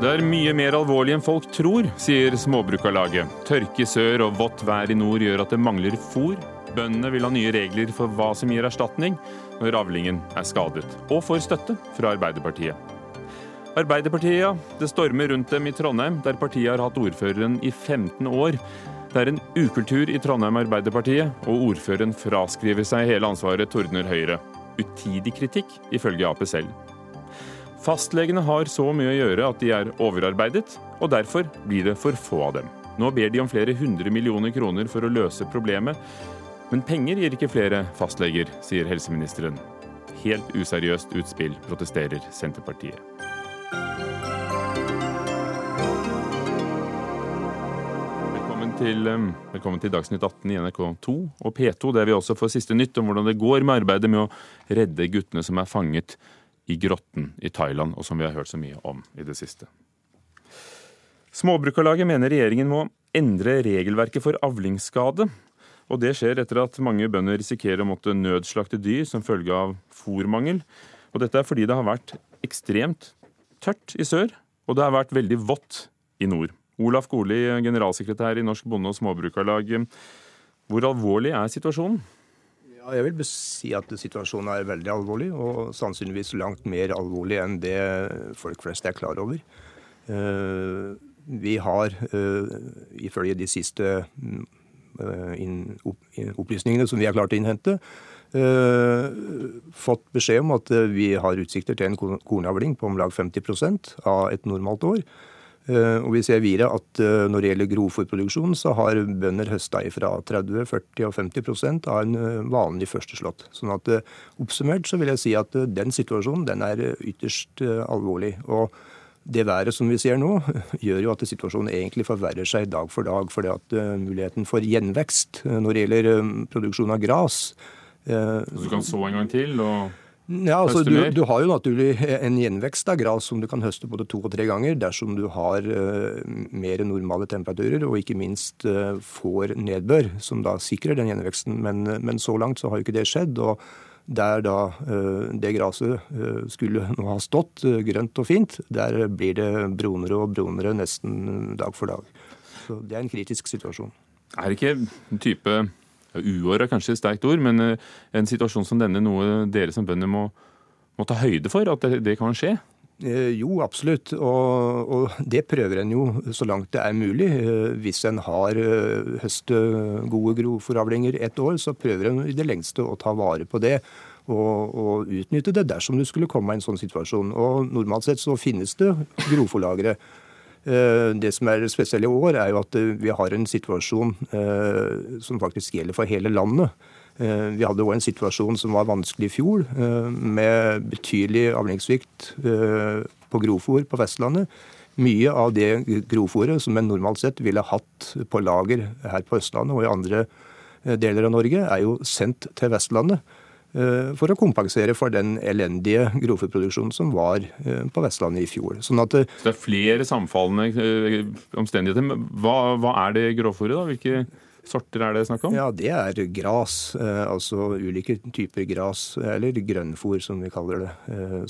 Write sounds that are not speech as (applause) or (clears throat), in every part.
Det er mye mer alvorlig enn folk tror, sier Småbrukarlaget. Tørke i sør og vått vær i nord gjør at det mangler fôr. Bøndene vil ha nye regler for hva som gir erstatning når avlingen er skadet, og får støtte fra Arbeiderpartiet. Arbeiderpartiet. Det stormer rundt dem i Trondheim, der partiet har hatt ordføreren i 15 år. Det er en ukultur i Trondheim Arbeiderpartiet, og ordføreren fraskriver seg hele ansvaret, tordner Høyre. Utidig kritikk, ifølge Ap selv. Fastlegene har så mye å gjøre at de er overarbeidet, og derfor blir det for få av dem. Nå ber de om flere hundre millioner kroner for å løse problemet. Men penger gir ikke flere fastleger, sier helseministeren. Helt useriøst utspill, protesterer Senterpartiet. Til, velkommen til Dagsnytt 18 i NRK2 og P2, der vi også får siste nytt om hvordan det går med arbeidet med å redde guttene som er fanget i grotten i Thailand, og som vi har hørt så mye om i det siste. Småbrukarlaget mener regjeringen må endre regelverket for avlingsskade. Og det skjer etter at mange bønder risikerer å måtte nødslakte dyr som følge av fòrmangel. Og dette er fordi det har vært ekstremt tørt i sør, og det har vært veldig vått i nord. Olaf Goli, generalsekretær i Norsk Bonde- og Småbrukarlag. Hvor alvorlig er situasjonen? Ja, jeg vil si at situasjonen er veldig alvorlig, og sannsynligvis langt mer alvorlig enn det folk flest er klar over. Eh, vi har, eh, ifølge de siste eh, opplysningene som vi har klart å innhente, fått beskjed om at vi har utsikter til en kornavling på om lag 50% av et normalt år. Eh, og vi ser videre at eh, når det gjelder grovfòrproduksjon, så har bønder høsta fra 30, 40 og 50% av en eh, vanlig førsteslått. Sånn at oppsummert så vil jeg si at den situasjonen den er ytterst alvorlig. Og det været som vi ser nå, (laughs) gjør jo at situasjonen egentlig forverrer seg dag for dag. fordi at muligheten for gjenvekst når det gjelder produksjon av gras Så du kan så en gang til? og... Ja, altså du, du, har jo naturlig en gjenvekst av gras som du kan høste både to og tre ganger dersom du har uh, mer normale temperaturer og ikke minst uh, får nedbør, som da sikrer den gjenveksten. Men, men, så langt så har jo ikke det skjedd. og der da uh, det gresset skulle nå ha stått grønt og fint, der blir det brunere og brunere nesten dag for dag. Så det er en kritisk situasjon. Er det ikke en type Uår er kanskje et sterkt ord, men eh, en situasjon som denne noe dere som bønder må, må ta høyde for at det, det kan skje? Eh, jo, absolutt. Og, og, det prøver en jo så langt det er mulig. Eh, hvis en har høste gode groforavlinger ett år, så prøver en i det lengste å ta vare på det. Og, og, utnytte det dersom du skulle komme i en sånn situasjon. Og Normalt sett så finnes det grovfòrlagre. Eh, det som er spesielt i år, er jo at eh, vi har en situasjon eh, som faktisk gjelder for hele landet. Vi hadde òg en situasjon som var vanskelig i fjor, med betydelig avlingssvikt på grovfòr på Vestlandet. Mye av det grovfòret som en normalt sett ville hatt på lager her på Østlandet og i andre deler av Norge, er jo sendt til Vestlandet. Eh, for å kompensere for den elendige grovfòrproduksjonen som var eh, på Vestlandet i fjor. Sånn at, eh, Så det er flere sammenfallende omstendigheter. Hva, hva er det grovfòret, da? Hvilke sorter er det snakk om? Ja, Det er gras. Altså ulike typer gras, eller grønnfòr som vi kaller det.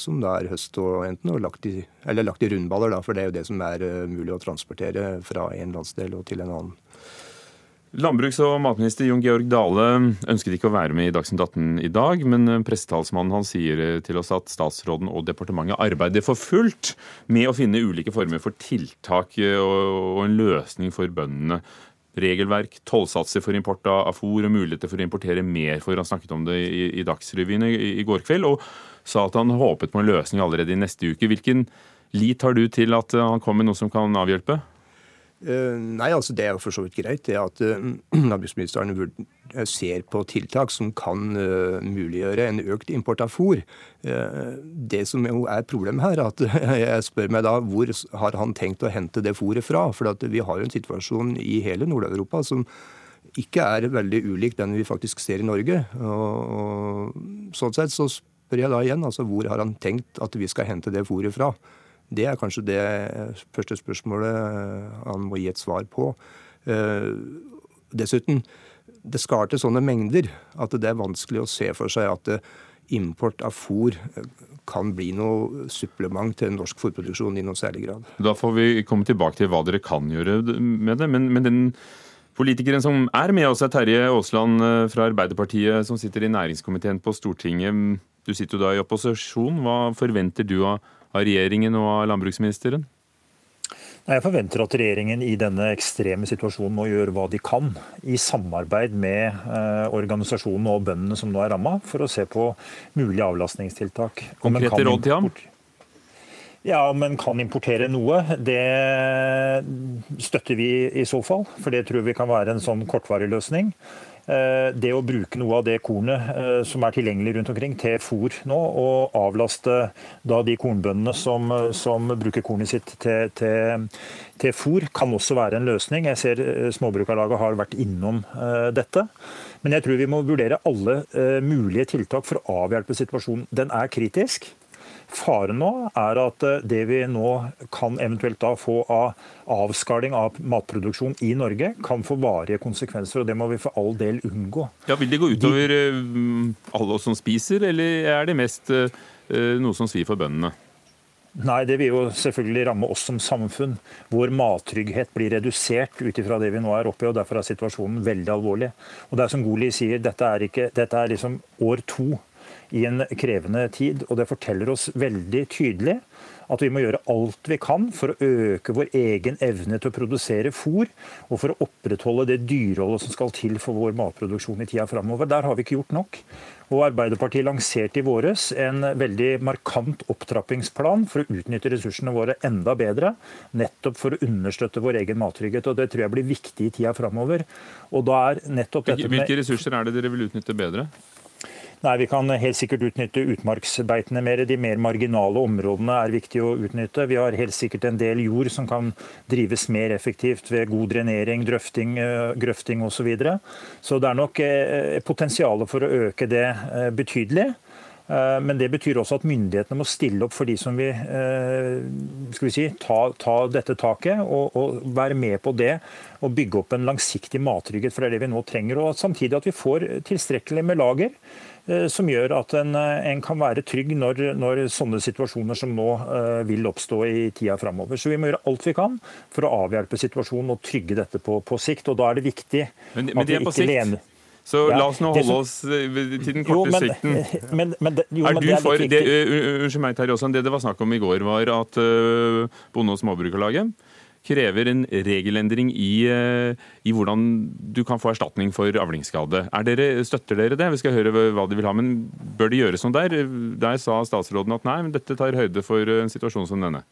Som da er høst og enten og lagt i, eller lagt i rundballer, da, for det er jo det som er mulig å transportere fra en landsdel og til en annen. Landbruks- og matminister Jon Georg Dale ønsket ikke å være med i Dagsnytt 18 i dag, men pressetalsmannen han sier til oss at statsråden og departementet arbeider for fullt med å finne ulike former for tiltak og en løsning for bøndene. Regelverk, tollsatser for import av fôr og muligheter for å importere mer for. Han snakket om det i, Dagsrevyen i, går kveld og sa at han håpet på en løsning allerede i neste uke. Hvilken lit har du til at han kommer med noe som kan avhjelpe? Eh, nei, altså Det er jo for så vidt greit det at uh, (clears throat) landbruksministeren eh, ser på tiltak som kan muliggjøre en økt import av fôr. Det som jo er problemet her, at (laughs) jeg spør meg da hvor har han tenkt å hente det fôret fra? For vi har jo en situasjon i hele Nord-Europa som ikke er veldig ulik den vi faktisk ser i Norge. Og, og Sånn sett så spør jeg da igjen, altså hvor har han tenkt at vi skal hente det fôret fra? Det er kanskje det første spørsmålet han må gi et svar på. Eh, dessuten, det skal til sånne mengder at det er vanskelig å se for seg at import av fôr kan bli noe supplement til norsk fôrproduksjon i noe særlig grad. Da får vi komme tilbake til hva dere kan gjøre med det. Men, men den politikeren som er med oss, er Terje Aasland eh, fra Arbeiderpartiet, som sitter i næringskomiteen på Stortinget. Du sitter jo da i opposisjon. Hva forventer du av regjeringen og av landbruksministeren? Jeg forventer at regjeringen i denne ekstreme situasjonen må gjøre hva de kan, i samarbeid med eh, organisasjonene og bøndene som nå er ramma, for å se på mulige avlastningstiltak. Konkrete råd til ham? Ja, Om en kan importere noe, det støtter vi i så fall. For det tror vi kan være en sånn kortvarig løsning. Eh, det å bruke noe av det kornet eh, som er tilgjengelig rundt omkring til fôr nå, og avlaste da de kornbøndene som, som bruker kornet sitt til, til, til fôr, kan også være en løsning. Jeg ser eh, Småbrukarlaget har vært innom dette. Men jeg tror vi må vurdere alle mulige tiltak for å avhjelpe situasjonen. Den er kritisk. Faren nå er at eh, det vi nå kan eventuelt da få av avskaling av matproduksjon i Norge, kan få varige konsekvenser. og Det må vi for all del unngå. Ja, Vil det gå utover. Eh, alle oss som spiser, eller er det mest eh, noe som svir for bøndene? Nei, det vil jo selvfølgelig ramme oss som samfunn. Vår mattrygghet blir redusert ut ifra det vi nå er oppe i, og derfor er situasjonen veldig alvorlig. Og det er som Goli sier, dette er, ikke, dette er liksom år to i en krevende tid. Og det forteller oss veldig tydelig at vi må gjøre alt vi kan for å øke vår egen evne til å produsere fôr, og for å opprettholde det dyreholdet som skal til for vår matproduksjon i tida framover. Der har vi ikke gjort nok. Og Arbeiderpartiet lanserte i våres en veldig markant opptrappingsplan for å utnytte ressursene våre enda bedre, nettopp for å understøtte vår egen mattrygghet. og Det tror jeg blir viktig i tida framover. Hvilke ressurser er det dere vil utnytte bedre? Nei, Vi kan helt sikkert utnytte utmarksbeitene mer. De mer marginale områdene er viktig å utnytte. Vi har helt sikkert en del jord som kan drives mer effektivt ved god drenering, drøfting, eh, grøfting osv. Så, videre. så det er nok eh, potensial for å øke det eh, betydelig. Men det betyr også at myndighetene må stille opp for de som vil vi si, ta, ta dette taket, og, og, være med på det. Og bygge opp en langsiktig mattrygghet, for det er det vi nå trenger. Og samtidig at vi får tilstrekkelig med lager. Eh, som gjør at en, eh, en kan være trygg når, når, sånne situasjoner som nå uh, vil oppstå i tida framover. Så vi må gjøre alt vi kan for å avhjelpe situasjonen og trygge dette på, på sikt. Og da er det viktig men, men det er på sikt. Lene. Så ja, la oss nå holde oss til den korte jo, sikten. Men, men, jo, er du det er for, det, Unnskyld meg, Terje Aasland. Det det var snakk om i går, var at uh, Bonde- og Småbrukarlaget krever en regelendring i, eh, i, hvordan du kan få erstatning for avlingsskade. Dere, støtter dere det? Vi skal høre hva de vil ha, men bør det gjøres sånn der? Der sa statsråden at nei, men dette tar høyde for en situasjon som denne.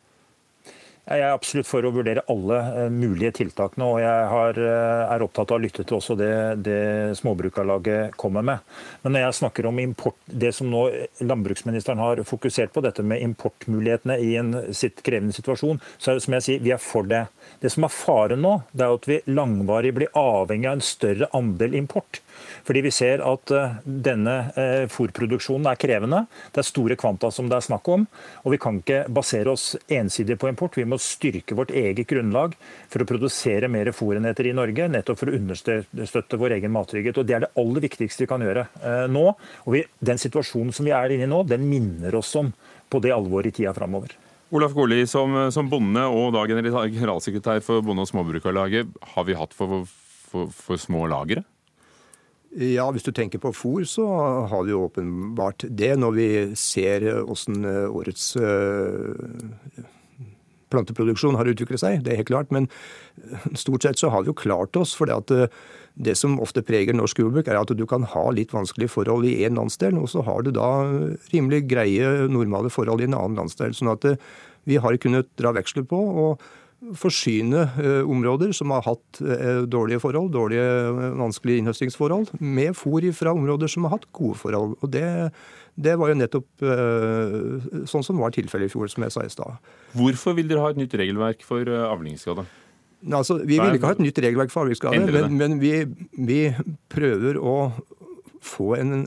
Jeg er absolutt for å vurdere alle mulige mulige tiltakene, og jeg har, eh, er opptatt av å lytte til også det, det Småbrukarlaget kommer med. Men når jeg snakker om import, det som nå landbruksministeren har fokusert på, dette med importmulighetene i en sitt krevende situasjon, så er det som jeg sier, vi er for det. Det som er faren nå, det er at vi langvarig blir avhengig av en større andel import. Fordi vi ser at eh, denne eh, fôrproduksjonen er krevende. Det er store kvanta som det er snakk om. Og vi kan ikke basere oss ensidig på import. Vi må styrke vårt eget grunnlag for å produsere mer fôrenheter i Norge, nettopp for å understøtte vår egen mattrygghet. Og Det er det aller viktigste vi kan gjøre eh, nå. Og vi, Den situasjonen som vi er inne i nå, den minner oss om på det alvoret i tida framover. Olaf Goli, som, som, bonde og da generalsekretær for Bonde- og Småbrukarlaget, har vi hatt for, for, for små lagre? Ja, Hvis du tenker på fôr, så har vi åpenbart det, når vi ser åssen eh, årets eh, planteproduksjon har utviklet seg. Det er helt klart. Men eh, stort sett så har vi jo klart oss. For det, det som ofte preger norsk jordbruk, er at du kan ha litt vanskelige forhold i én landsdel, og så har du da rimelig greie, normale forhold i en annen landsdel. Sånn at vi har kunnet dra veksler på. og forsyne eh, områder som har hatt eh, dårlige forhold, dårlige, eh, vanskelige innhøstingsforhold, med fôr fra områder som har hatt gode forhold. Og det, det var jo nettopp sånn som var tilfellet i fjor, som jeg sa i stad. Hvorfor vil dere ha et nytt regelverk for avlingsskade? Altså, vi vil ikke ha et nytt regelverk for avlingsskade, men, men vi, vi, prøver å få en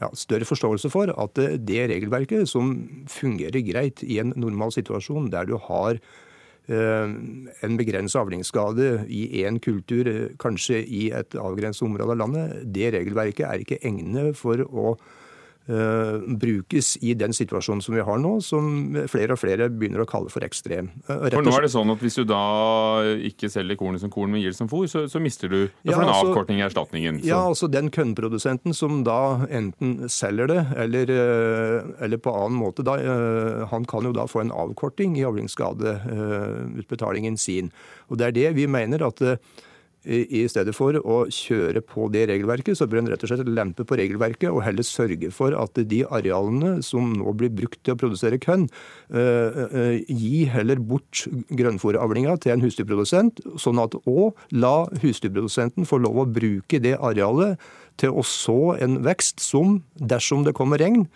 ja, større forståelse for at det regelverket som fungerer greit i en normal situasjon, der du har en begrenset avlingsskade i én kultur, kanskje i et avgrenset område av landet, det regelverket er ikke egnet for å brukes i den situasjonen som vi har nå, som flere og flere begynner å kalle for ekstrem. Uh, for nå er det sånn at Hvis du da ikke selger kornet som korn, men gir det som fôr, så, så mister du ja, en altså, avkortning i erstatningen. Så. Ja, altså Den kornprodusenten som da enten selger det, eller, uh, eller på annen måte, da, han kan jo da få en avkorting i avlingsskadeutbetalingen sin. Og Det er det vi mener at i stedet for å kjøre på det regelverket, så bør en rett og slett lempe på regelverket og heller sørge for at de arealene som nå blir brukt til å produsere kønn, eh, eh, gi heller bort grønnfòravlinga til en husdyrprodusent, sånn at òg la husdyrprodusenten få lov å bruke det arealet til å så en vekst som, dersom det kommer regn,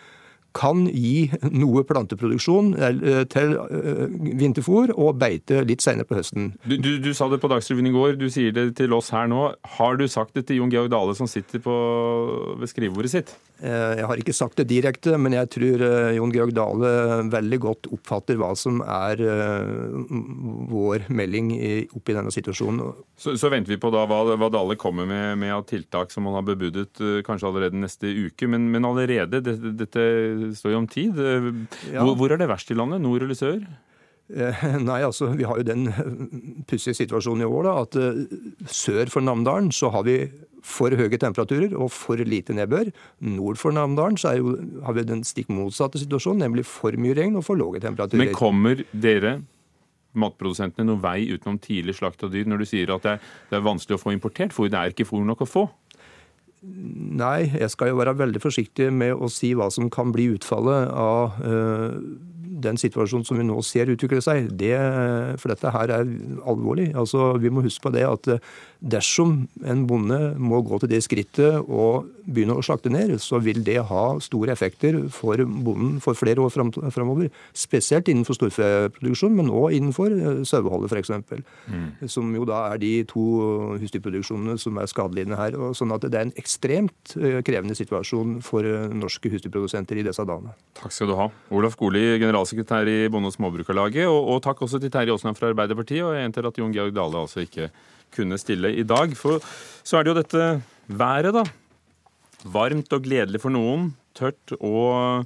kan gi noe planteproduksjon eh, til eh, vinterfôr og beite litt senere på høsten. Du, du, du sa det på Dagsrevyen i går, du sier det til oss her nå. Har du sagt det til Jon Georg Dale som sitter på, ved skrivebordet sitt? Eh, jeg har ikke sagt det direkte, men jeg tror Jon Georg Dale veldig godt oppfatter hva som er vår melding oppi denne situasjonen. Så, så venter vi på da hva, hva Dale kommer med, med av tiltak som han har bebudet kanskje allerede neste uke. Men, men allerede, dette, dette står jo om tid. Ja. Hvor, hvor, er det verst i landet? Nord eller sør? Eh, nei, altså Vi har jo den pussige situasjonen i år da, at uh, sør for Namdalen så har vi for høye temperaturer og for lite nedbør. Nord for Namdalen så jo, har vi den stikk motsatte situasjonen, nemlig for mye regn og for lave temperaturer. Men kommer dere matprodusentene noen vei utenom tidlig slakt av dyr når du sier at det er, det er vanskelig å få importert fôr? Det er ikke fôr nok å få? Nei, jeg skal jo være veldig forsiktig med å si hva som kan bli utfallet av uh, den situasjonen som vi nå ser utvikle seg. Det, for dette her er alvorlig. Altså, vi må huske på det at dersom en bonde må gå til det skrittet og begynne å slakte ned, så vil det ha store effekter for bonden for flere år framover. Spesielt innenfor storfeproduksjon, men òg innenfor eh, saueholdet f.eks. Mm. Som jo da er de to husdyrproduksjonene som er skadelidende her. Og sånn at det er en ekstremt eh, krevende situasjon for eh, norske husdyrprodusenter i disse dagene. Takk skal du ha. Olaf Goli, generalsekretær i Bonde- og Småbrukarlaget, og, og takk også til Terje Aasland fra Arbeiderpartiet, og jeg gjentar at Jon Georg Dale altså ikke kunne stille i dag. For så er det jo dette været, da. Varmt og gledelig for noen, tørt og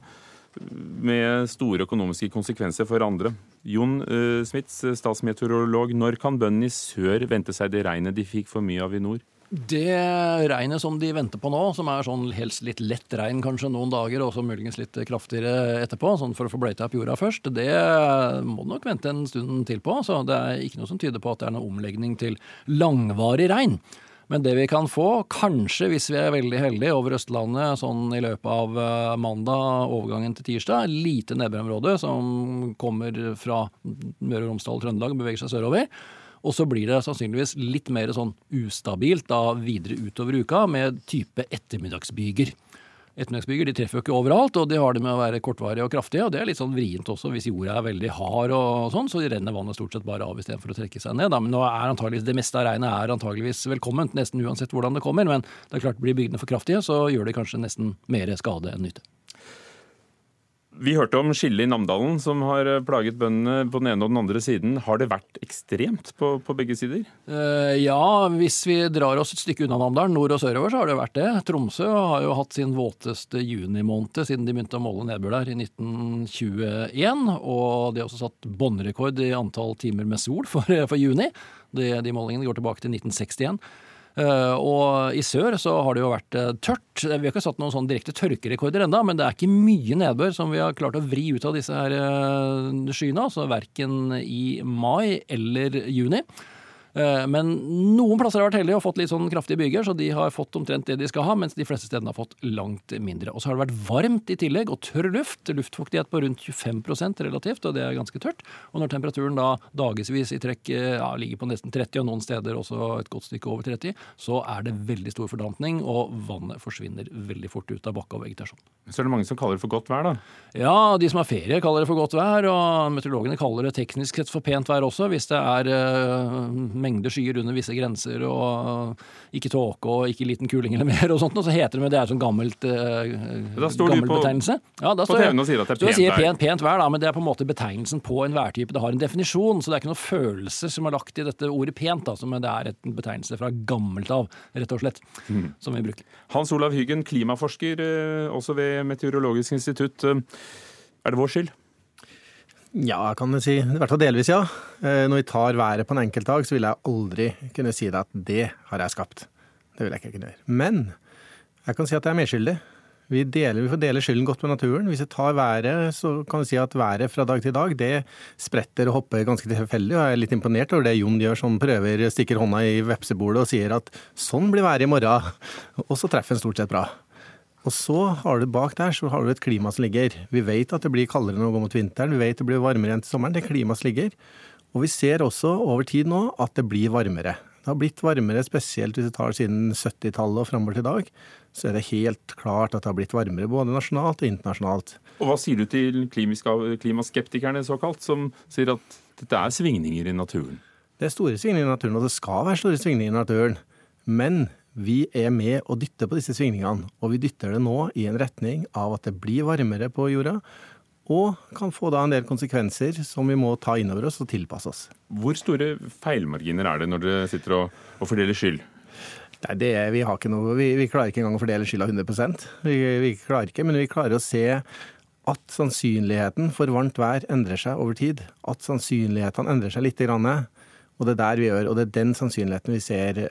med store økonomiske konsekvenser for andre. Jon uh, Smits, statsmeteorolog, når kan bøndene i sør vente seg det regnet de fikk for mye av i nord? Det regnet som de venter på nå, som er sånn helst litt lett regn kanskje noen dager, og så muligens litt kraftigere etterpå, sånn for å få bløyta opp jorda først, det må du nok vente en stund til på. Så det er ikke noe som tyder på at det er noen omlegning til langvarig regn. Men det vi kan få, kanskje hvis vi er veldig heldige over Østlandet sånn i løpet av eh, mandag, overgangen til tirsdag, lite nedbørområde som kommer fra Møre og Romsdal og Trøndelag og beveger seg sørover. Og så blir det sannsynligvis litt mer sånn ustabilt da videre utover uka med type ettermiddagsbyger. Ettermiddagsbyger de treffer jo ikke overalt, og de har det med å være kortvarige og kraftige. og Det er litt sånn vrient også. Hvis jorda er veldig hard og sånn, så renner vannet stort sett bare av istedenfor å trekke seg ned. Da. Men nå er det meste av regnet er antageligvis velkomment, nesten uansett hvordan det kommer. Men det er klart, blir bygdene for kraftige, så gjør det kanskje nesten mer skade enn nytte. Vi hørte om skillet i Namdalen som har eh, plaget bøndene på den ene og den andre siden. Har det vært ekstremt på, på begge sider? Uh, ja, hvis vi drar oss et stykke unna Namdalen, nord og sørover, så har det vært det. Tromsø har jo hatt sin våteste junimåned siden de begynte å måle nedbør der i 1921. Og de har også satt båndrekord i antall timer med sol for, for juni. De, de målingene går tilbake til 1961. Eh, og i sør så har det jo vært eh, tørt. Vi har ikke satt noen sånn direkte tørkerekorder ennå, men det er ikke mye nedbør som vi har klart å vri ut av disse her eh, skyene. Altså verken i mai eller juni. Eh, men noen plasser har vært heldige og fått litt sånn kraftige byger, så de har fått omtrent det de skal ha, mens de fleste stedene har fått langt mindre. Og så har det vært varmt i tillegg, og tørr luft. Luftfuktighet på rundt 25% relativt, og det er ganske tørt. Og når temperaturen da dagevis i trekk eh, ja, ligger på nesten 30, og noen steder også et godt stykke over 30, så er det veldig stor fordampning, og vannet forsvinner veldig fort ut av bakke og vegetasjon. Så er det mange som kaller det for godt vær, da? Ja, de som har ferie kaller det for godt vær, og meteorologene kaller det teknisk sett for pent vær også, hvis det er uh, mengde skyer under visse grenser, og ikke tåke og ikke liten kuling eller mer, og sånt, og så heter det men det er sånn gammelt, uh, gammel på, betegnelse. Ja, da står på TV-en og sier at det er pent vær. Pent, pent vær, da, men det er på en måte betegnelsen på en værtype. Det har en definisjon, så det er ikke noen følelse som er lagt i dette ordet pent, da, men det er en betegnelse fra gammelt av, rett og slett, mm. som vi bruker. Hans Olav Hyggen, klimaforsker også ved Meteorologisk institutt. Er det vår skyld? Ja, kan du si. I hvert fall delvis, ja. Eh, når vi tar været på en enkeltdag, så vil jeg aldri kunne si deg at det har jeg skapt. Det vil jeg ikke kunne gjøre. Men jeg kan si at jeg er medskyldig. Vi, deler, vi får dele skylden godt med naturen. Hvis vi tar været, så kan vi si at været fra dag til dag det spretter og hopper ganske tilfeldig. Og jeg er litt imponert over det Jon gjør, som prøver, stikker hånda i vepsebolet og sier at sånn blir været i morgen. (laughs) Og så treffer en stort sett bra. Og så har du bak der så har du et klima som ligger. Vi vet at det blir kaldere når vi går mot vinteren, vi vet det blir varmere enn til sommeren. Det er klimaet som ligger. Og vi ser også over tid nå at det blir varmere. Det har blitt varmere, spesielt hvis vi tar siden 70-tallet og framover til i dag. Så er det helt klart at det har blitt varmere, både nasjonalt og internasjonalt. Og Hva sier du til klimaskeptikerne, såkalt, som sier at dette er svingninger i naturen? Det er store svingninger i naturen, og det skal være store svingninger i naturen. Men vi er med og dytter på disse svingningene, og vi dytter det nå i en retning av at det blir varmere på jorda, og kan få da en del konsekvenser som vi må ta inn over oss og tilpasse oss. Hvor store feilmarginer er det når dere sitter og, og fordeler skyld? Nei, det, vi, har ikke noe, vi, vi, klarer ikke engang å fordele skylda 100 vi, vi klarer ikke, Men vi klarer å se at sannsynligheten for varmt vær endrer seg over tid. At sannsynlighetene endrer seg litt. Og det er der vi gjør, og det er den sannsynligheten vi ser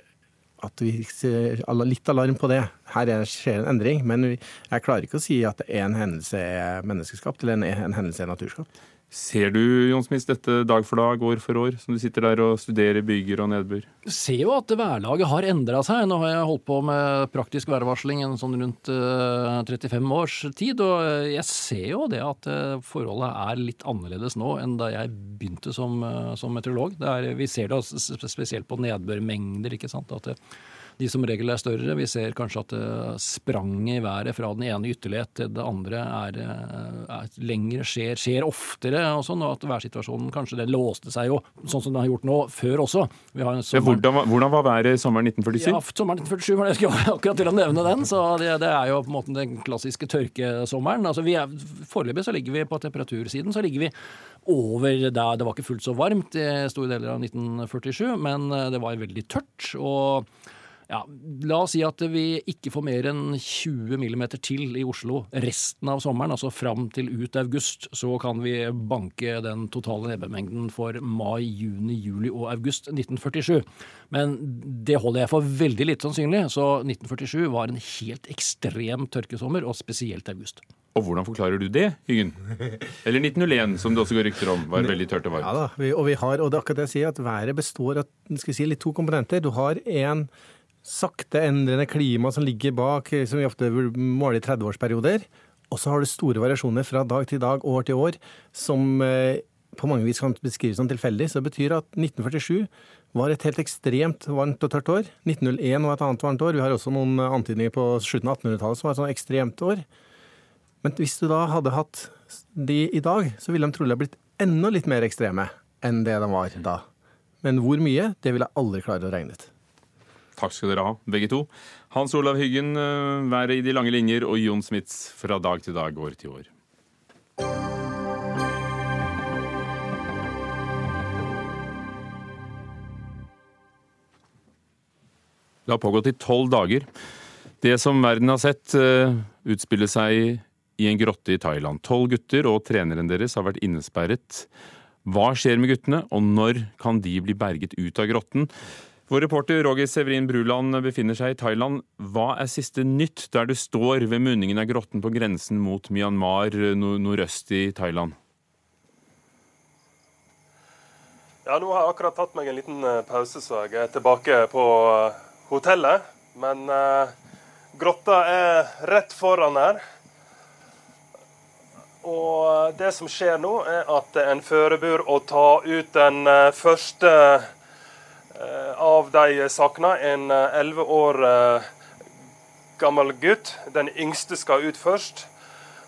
at vi ser litt alarm på det. Her skjer en endring, men jeg klarer ikke å si at en hendelse er menneskeskapt eller en hendelse er naturskapt. Ser du Jon Smith, dette dag for dag, år for år, som du sitter der og studerer byger og nedbør? Jeg ser jo at værlaget har endra seg. Nå har jeg holdt på med praktisk værvarsling en sånn rundt 35 eh, års tid, og jeg ser jo det at eh, forholdet er litt annerledes nå enn da jeg begynte som, eh, som meteorolog. Er, vi ser det spesielt på nedbørmengder, ikke sant. At det, de som regel er større. Vi ser kanskje at det spranget i været fra den ene ytterlighet til det andre er, eh, er lengre, skjer, skjer oftere og sånn, og at værsituasjonen kanskje det låste seg jo, sånn som det har gjort nå, før også. Hvordan, hvordan, var været sommeren 1947? Ja, Sommeren 1947 var det jeg skulle (laughs) akkurat til å nevne den. så det, det, er jo på en måte den klassiske tørkesommeren. Altså vi er, Foreløpig så ligger vi på temperatursiden så ligger vi over der det var ikke fullt så varmt i store deler av 1947, men eh, det var veldig tørt. og ja, La oss si at vi ikke får mer enn 20 millimeter til i Oslo resten av sommeren, altså fram til ut august. Så kan vi banke den totale nedbørmengden for mai, juni, juli og august 1947. Men det holder jeg for veldig lite sannsynlig, så 1947 var en helt ekstrem tørkesommer, og spesielt august. Og hvordan forklarer du det, Hyggen? Eller 1901, som det også går rykter om, var veldig tørt og varmt. Ja da, og vi har, og det er akkurat det jeg sier, at været består av skal vi si, litt to komponenter. Du har en sakte endrende klima som ligger bak, som vi ofte måler i 30-årsperioder. Og så har du store variasjoner fra dag til dag, år til år, som eh, på mange vis kan beskrives som tilfeldig. Så det betyr at 1947 var et helt ekstremt varmt og tørt år. 1901 var et annet varmt år. Vi har også noen antydninger på slutten av 1800-tallet som var et sånn ekstremt år. Men hvis du da hadde hatt de i dag, så ville de trolig ha blitt enda litt mer ekstreme enn det de var da. Men hvor mye, det vil jeg aldri klare å regne ut. Takk skal dere ha, begge to. Hans Olav Hyggen, eh, været i de lange linjer, og Jon Smits fra dag til dag, år til år. Det har pågått i tolv dager. Det som verden har sett, utspiller seg i en grotte i Thailand. Tolv gutter og treneren deres har vært innesperret. Hva skjer med guttene, og når kan de bli berget ut av grotten? Vår reporter Roger Severin Bruland befinner seg i Thailand. Hva er siste nytt der du står ved munningen av grotten på grensen mot Myanmar nordøst i Thailand? Ja, Nå har jeg akkurat tatt meg en liten eh, pause, så jeg er tilbake på eh, hotellet. Men eh, grotta er rett foran her. Og det som skjer nå, er at en forbereder å ta ut den første Eh, av de sakene en eh, elleve år eh, gammel gutt. Den yngste skal ut først.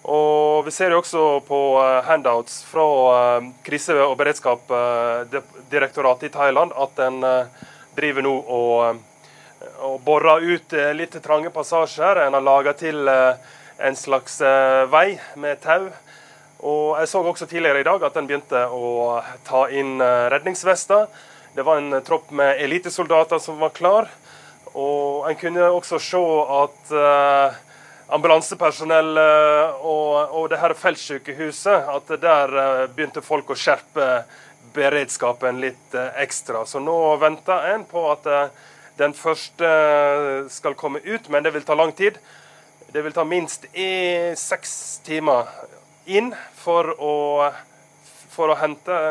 Og Vi ser jo også på handouts fra krise- og beredskapsdirektoratet i Thailand at en driver nå og, og borer ut litt trange passasjer. En har laga til en slags vei med tau. Og Jeg så også tidligere i dag at en begynte å ta inn redningsvester. Det var en tropp med elitesoldater som var klar. Og en kunne også se at eh, ambulansepersonell uh, og, og, det her feltsykehuset, at der uh, begynte folk å skjerpe beredskapen litt ekstra. Så nå venter en på at den første skal komme ut, men det vil ta lang tid. Det vil ta minst i seks timer inn for å, for å hente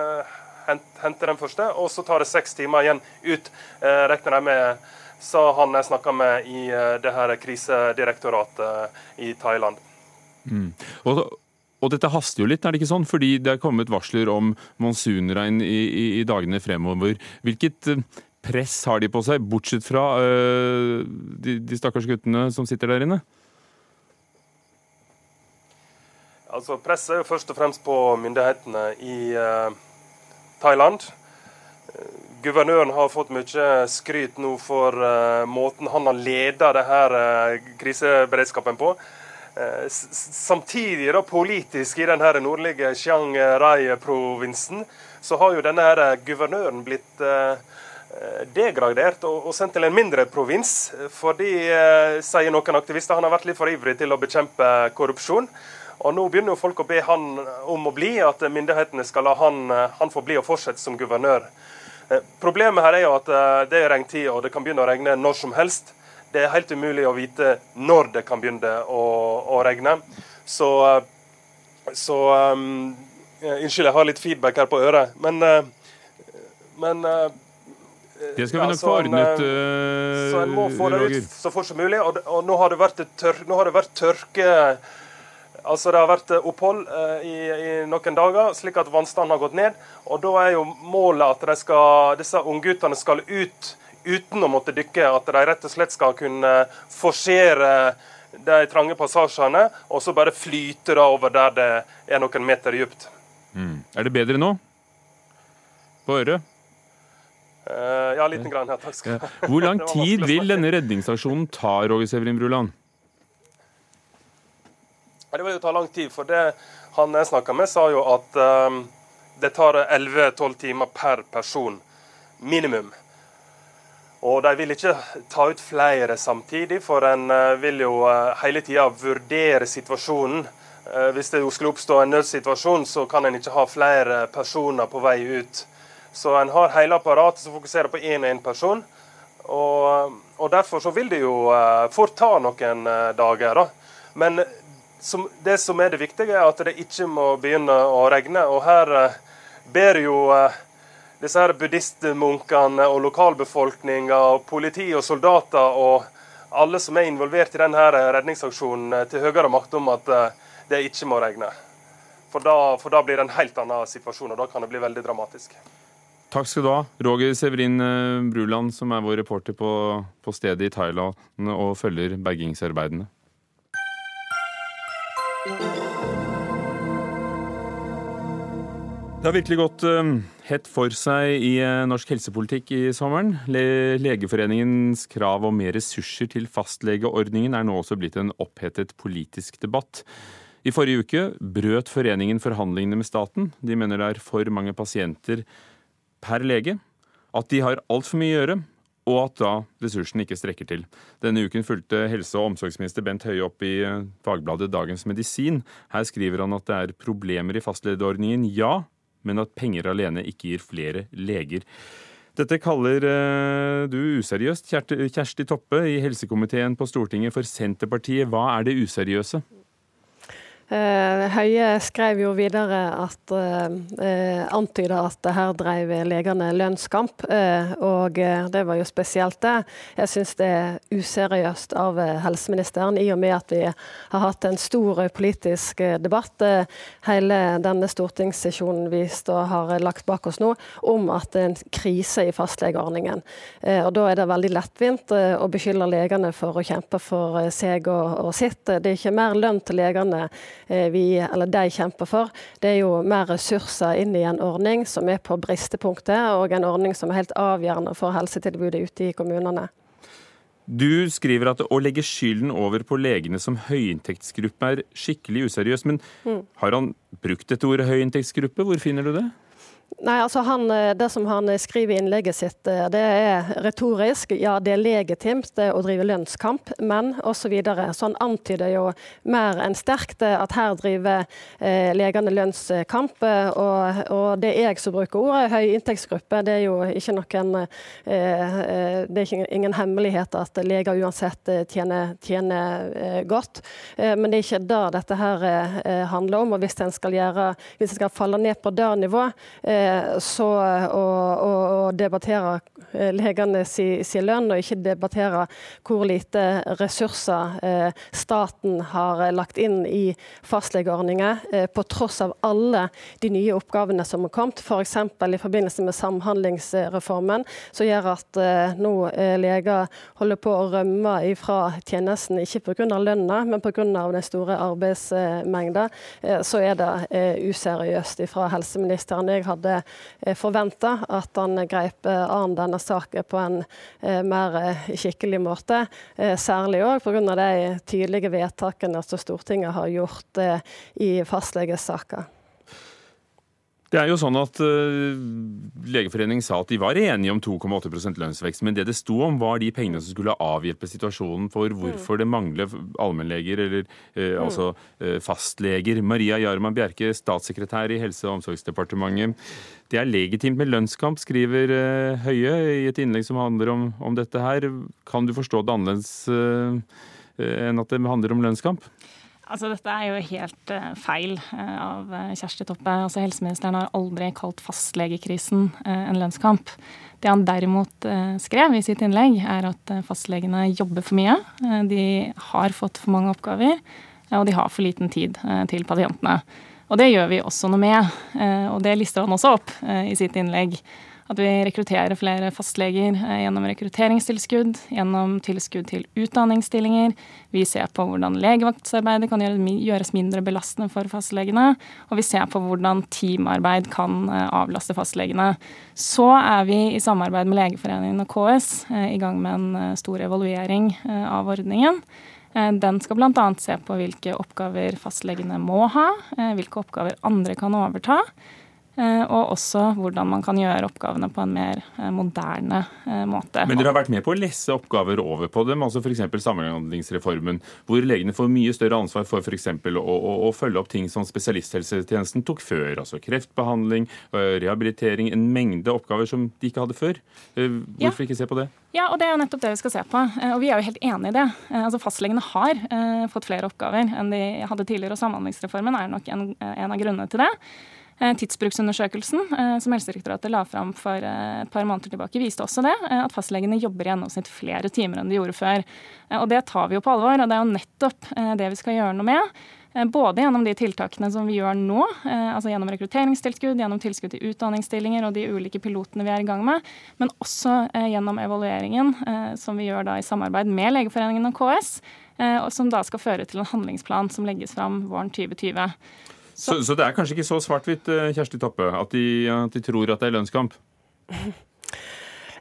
hente den første, og så tar det seks timer igjen ut, eh, regner jeg med, sa han jeg snakka med i eh, det her krisedirektoratet i Thailand. Mm. Og, og, dette haster jo litt, er det ikke sånn? Fordi det er kommet varsler om monsunregn i, i, i dagene fremover. Hvilket eh, press har de på seg, bortsett fra øh, de, de stakkars guttene som sitter der inne? Altså, Presset er jo først og fremst på myndighetene i Thailand. Guvernøren har fått mye skryt nå for uh, måten han har ledet denne uh, kriseberedskapen på. Uh, samtidig, da, politisk i denne nordlige Chiang Rai-provinsen, så har jo denne her guvernøren blitt degradert og, sendt til en mindre provins. Fordi, sier noen aktivister, han har vært litt for ivrig til å bekjempe korrupsjon. Og Nå begynner jo folk å be han om å bli, at myndighetene skal la han, han få bli og fortsette som guvernør. Eh, problemet her er jo at eh, det er regntid, og det kan begynne å regne når som helst. Det er helt umulig å vite når det kan begynne å, å regne. Så, eh, så um, Unnskyld, jeg har litt feedback her på øret. Men, men det skal vi nok få ordnet, Roger. Så en må få det ut så fort som mulig. Og, og nå, har det vært tør, nå har det vært tørke Altså Det har vært eh, opphold eh, i, i, noen dager, slik at vannstanden har gått ned. og Da er jo målet at de skal, disse ungguttene skal ut uten å måtte dykke. At de rett og slett skal kunne forsere de trange passasjene, og så bare flyte da over der det er noen meter dypt. Mm. Er det bedre nå? På øret? Uh, ja, liten grann. Ja, takk skal ja. Hvor lang (laughs) tid vil denne redningsaksjonen ta, Roger Severin Bruland? Det vil jo ta lang tid. For det han jeg snakka med, sa jo at um, det tar 11-12 timer per person. Minimum. Og de vil ikke ta ut flere samtidig, for en uh, vil jo uh, hele tida vurdere situasjonen. Uh, hvis det skulle oppstå en nødsituasjon, så kan en ikke ha flere personer på vei ut. Så en har hele apparatet som fokuserer på én og én person. Og, og, derfor så vil det jo fort ta noen dager. da. Men som, det som er det viktige, er at det ikke må begynne å regne. Og her eh, ber jo eh, disse her buddhistmunkene og lokalbefolkninga og politi og soldater og alle som er involvert i denne redningsaksjonen, eh, til høyere makt om at det ikke må regne. For da, for da blir det en helt annen situasjon, og da kan det bli veldig dramatisk. Takk skal du ha, Roger Severin Bruland, som er vår reporter på, på stedet i Thailand og følger bergingsarbeidene. Det har virkelig gått uh, hett for seg i uh, norsk helsepolitikk i sommeren. Le Legeforeningens krav om mer ressurser til fastlegeordningen er nå også blitt en opphetet politisk debatt. I forrige uke brøt foreningen forhandlingene med staten. De mener det er for mange pasienter per lege, at de har altfor mye å gjøre, og at da ressursene ikke strekker til. Denne uken fulgte helse- og omsorgsminister Bent Høie opp i eh, fagbladet Dagens Medisin. Her skriver han at det er problemer i fastlegeordningen, ja, men at penger alene ikke gir flere leger. Dette kaller uh, du useriøst, Kjersti Toppe i helsekomiteen på Stortinget for Senterpartiet. Hva er det useriøse? Eh, Høie skrev jo videre at eh, antyda at her drev legene lønnskamp, eh, og eh, det var jo spesielt det. Jeg syns det er useriøst av eh, helseministeren, i og med at vi har hatt en stor politisk eh, debatt hele denne stortingssesjonen vi har lagt bak oss nå, om at det er en krise i fastlegeordningen. og Da er det veldig lettvint å beskylde legene for å kjempe for seg og, og sitt. Det er ikke mer lønn til legene vi, eller de kjemper for, det er jo mer ressurser inn i en ordning som er på bristepunktet, og en ordning som er helt avgjørende for helsetilbudet ute i kommunene. Du skriver at å legge skylden over på legene som høyinntektsgruppe er skikkelig useriøst. Men mm. har han brukt dette ordet høyinntektsgruppe? Hvor finner du det? Nei, altså han, eh, Det som han eh, skriver i innlegget sitt, eh, det er retorisk. Ja, det er legitimt å drive lønnskamp, men osv. Så, så han antyder jo mer enn sterkt at her driver eh, legene lønnskamp. Og, og, det er jeg som bruker ordet høy inntektsgruppe. Det er jo ikke noen eh, Det er ikke ingen hemmelighet at leger uansett tjener, tjener godt. Eh, men det er ikke det dette her handler om. Og hvis en skal, gjøre, hvis en skal falle ned på det nivået, så å, å, debattere eh, legene sin si, lønn, og ikke debattere hvor lite ressurser eh, staten har lagt inn i fastlegeordninger, på tross av alle de nye oppgavene som har kommet, f.eks. i forbindelse med Samhandlingsreformen, som gjør at nå leger holder på å rømme fra tjenesten, ikke pga. lønna, men pga. den store arbeidsmengda, så er det useriøst fra helseministeren. Jeg hadde hadde eh, forventa at han grep eh, an denne saken på en eh, mer skikkelig måte. Særlig òg pga. de tydelige vedtakene som Stortinget har gjort i fastlegesaker. Det er jo sånn at uh, Legeforeningen sa at de var enige om 2,8% lønnsvekst, men det det sto om, var de pengene som skulle avhjelpe situasjonen for hvorfor det mangler allmennleger, eller uh, altså uh, fastleger. Maria Jarman Bjerke, statssekretær i Helse- og omsorgsdepartementet. Det er legitimt med lønnskamp, skriver Høie i et innlegg som handler om, om, dette her. Kan du forstå det annerledes enn at det handler om lønnskamp? Altså, dette er jo helt uh, feil uh, av uh, Kjersti Toppe. Altså, helseministeren har aldri kalt fastlegekrisen en lønnskamp. Det han derimot skrev i sitt innlegg, er at fastlegene jobber for mye. de har fått for mange oppgaver, og de har for liten tid til pasientene. Og det gjør vi også noe med, og det lister han også opp i sitt innlegg. At vi rekrutterer flere fastleger eh, gjennom rekrutteringstilskudd, gjennom tilskudd til utdanningsstillinger. Vi ser på hvordan legevaktsarbeidet kan gjøres mindre belastende for fastlegene. Og vi ser på hvordan teamarbeid kan eh, avlaste fastlegene. Så er vi i samarbeid med Legeforeningen og KS eh, i gang med en stor evaluering av ordningen. Den skal bl.a. se på hvilke oppgaver fastlegene må ha, hvilke oppgaver andre kan overta. Eh, og også hvordan man kan gjøre oppgavene på en mer eh, moderne eh, måte. Men dere har vært med på å lesse oppgaver over på dem, altså f.eks. Samhandlingsreformen, hvor legene får mye større ansvar for f.eks. Å, å, å følge opp ting som spesialisthelsetjenesten tok før. Altså kreftbehandling, rehabilitering, en mengde oppgaver som de ikke hadde før. Hvorfor ja. ikke se på det? Ja, og det er jo nettopp det vi skal se på. Og vi er jo helt enig i det. Altså Fastlegene har fått flere oppgaver enn de hadde tidligere, og Samhandlingsreformen er nok en, en av grunnene til det. Eh, tidsbruksundersøkelsen eh, som Helsedirektoratet la fram for eh, et par måneder tilbake, viste også det, at fastlegene jobber i gjennomsnitt flere timer enn de gjorde før. Og Det tar vi jo på alvor, og det er jo nettopp det vi skal gjøre noe med. Både gjennom de tiltakene som vi gjør nå, altså gjennom rekrutteringstilskudd, gjennom tilskudd til utdanningsstillinger og de ulike pilotene vi er i gang med, men også gjennom evalueringen som vi gjør da i samarbeid med Legeforeningen og KS, som da skal føre til en handlingsplan som legges fram våren 2020. Så, så, det er kanskje ikke så svart-hvitt, eh, Kjersti Toppe, at de, at de tror at det er lønnskamp? (laughs)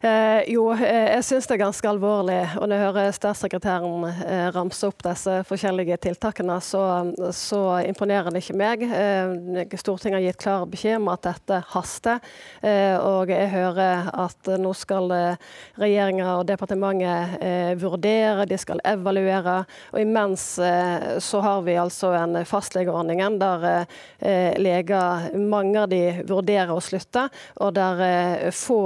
Eh, jo, eh, jeg syns det er ganske alvorlig. Og når jeg hører statssekretæren eh, ramse opp disse forskjellige tiltakene, så, så, imponerer det ikke meg. Eh, Stortinget har gitt klar beskjed om at dette haster. Eh, og jeg hører at nå skal eh, regjeringa og departementet vurdere, de skal evaluere. Og imens så har vi altså en fastlegeordning der leger, mange av de vurderer å slutte, og der få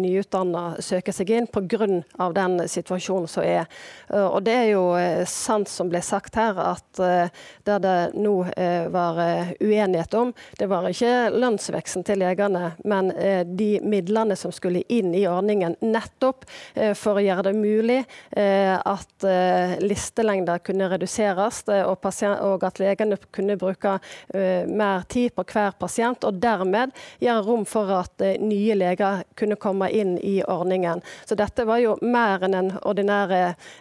nyutdanna søke seg inn pga. den situasjonen som er. Og Det er jo eh, sant som ble sagt her, at eh, det det nå eh, var uenighet om, det var ikke lønnsveksten til legene, men de midlene som skulle inn i ordningen, nettopp for å gjøre det mulig at listelengder kunne reduseres, og at legene kunne bruke mer tid på hver pasient, og dermed gjøre rom for at nye leger kunne komme inn i ordningen. Så dette var jo mer enn en ordinær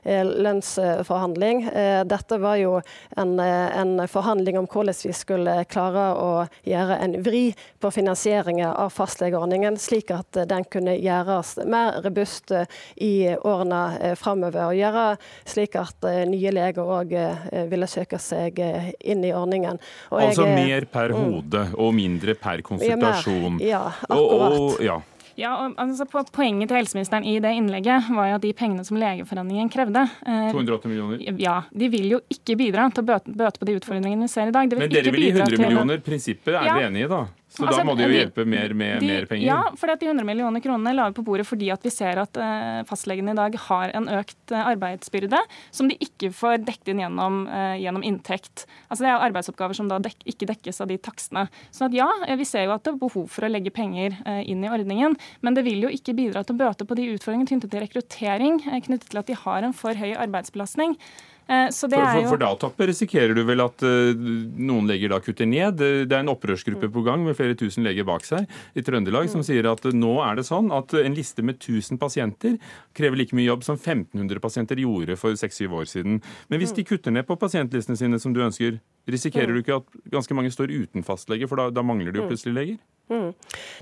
lønnsforhandling. Dette var jo en, en forhandling om hvordan vi skulle klare å gjøre en vri på finansieringen av fastlegeordningen, slik at den kunne gjøres mer robust i årene framover. Og gjøre slik at nye leger òg ville søke seg inn i ordningen. Og altså jeg, mer per mm. hode og mindre per konsultasjon. Ja, akkurat. Og, og, ja. Ja, og altså, Poenget til helseministeren i det innlegget var jo at de pengene som Legeforeningen krevde eh, 280 millioner? Ja, De vil jo ikke bidra til å bøte, bøte på de utfordringene vi ser i dag. Men dere vil gi 100 millioner. Prinsippet er ja. dere enig i, da? Så altså, da må de jo hjelpe mer med de, mer penger? Ja, for de 100 millioner kronene la vi på bordet fordi at vi ser at uh, fastlegene i dag har en økt uh, arbeidsbyrde som de ikke får dekket inn gjennom, uh, gjennom inntekt. Altså Det er arbeidsoppgaver som da dek ikke dekkes av de takstene. Så at ja, vi ser jo at det er behov for å legge penger inn i ordningen, men det vil jo ikke bidra til å bøte på de utfordringene knyttet til rekruttering, knyttet til at de har en for høy arbeidsbelastning. Eh, for, for, for, da Toppe, risikerer du vel at uh, noen leger da kutter ned. Det er en opprørsgruppe på gang med flere tusen leger bak seg i Trøndelag som sier at nå er det sånn at en liste med 1000 pasienter krever like mye jobb som 1500 pasienter gjorde for 6-7 år siden. Men hvis de kutter ned på pasientlistene sine som du ønsker, risikerer du ikke at ganske mange står uten fastlege, for da, da mangler det jo plutselig leger? Mm.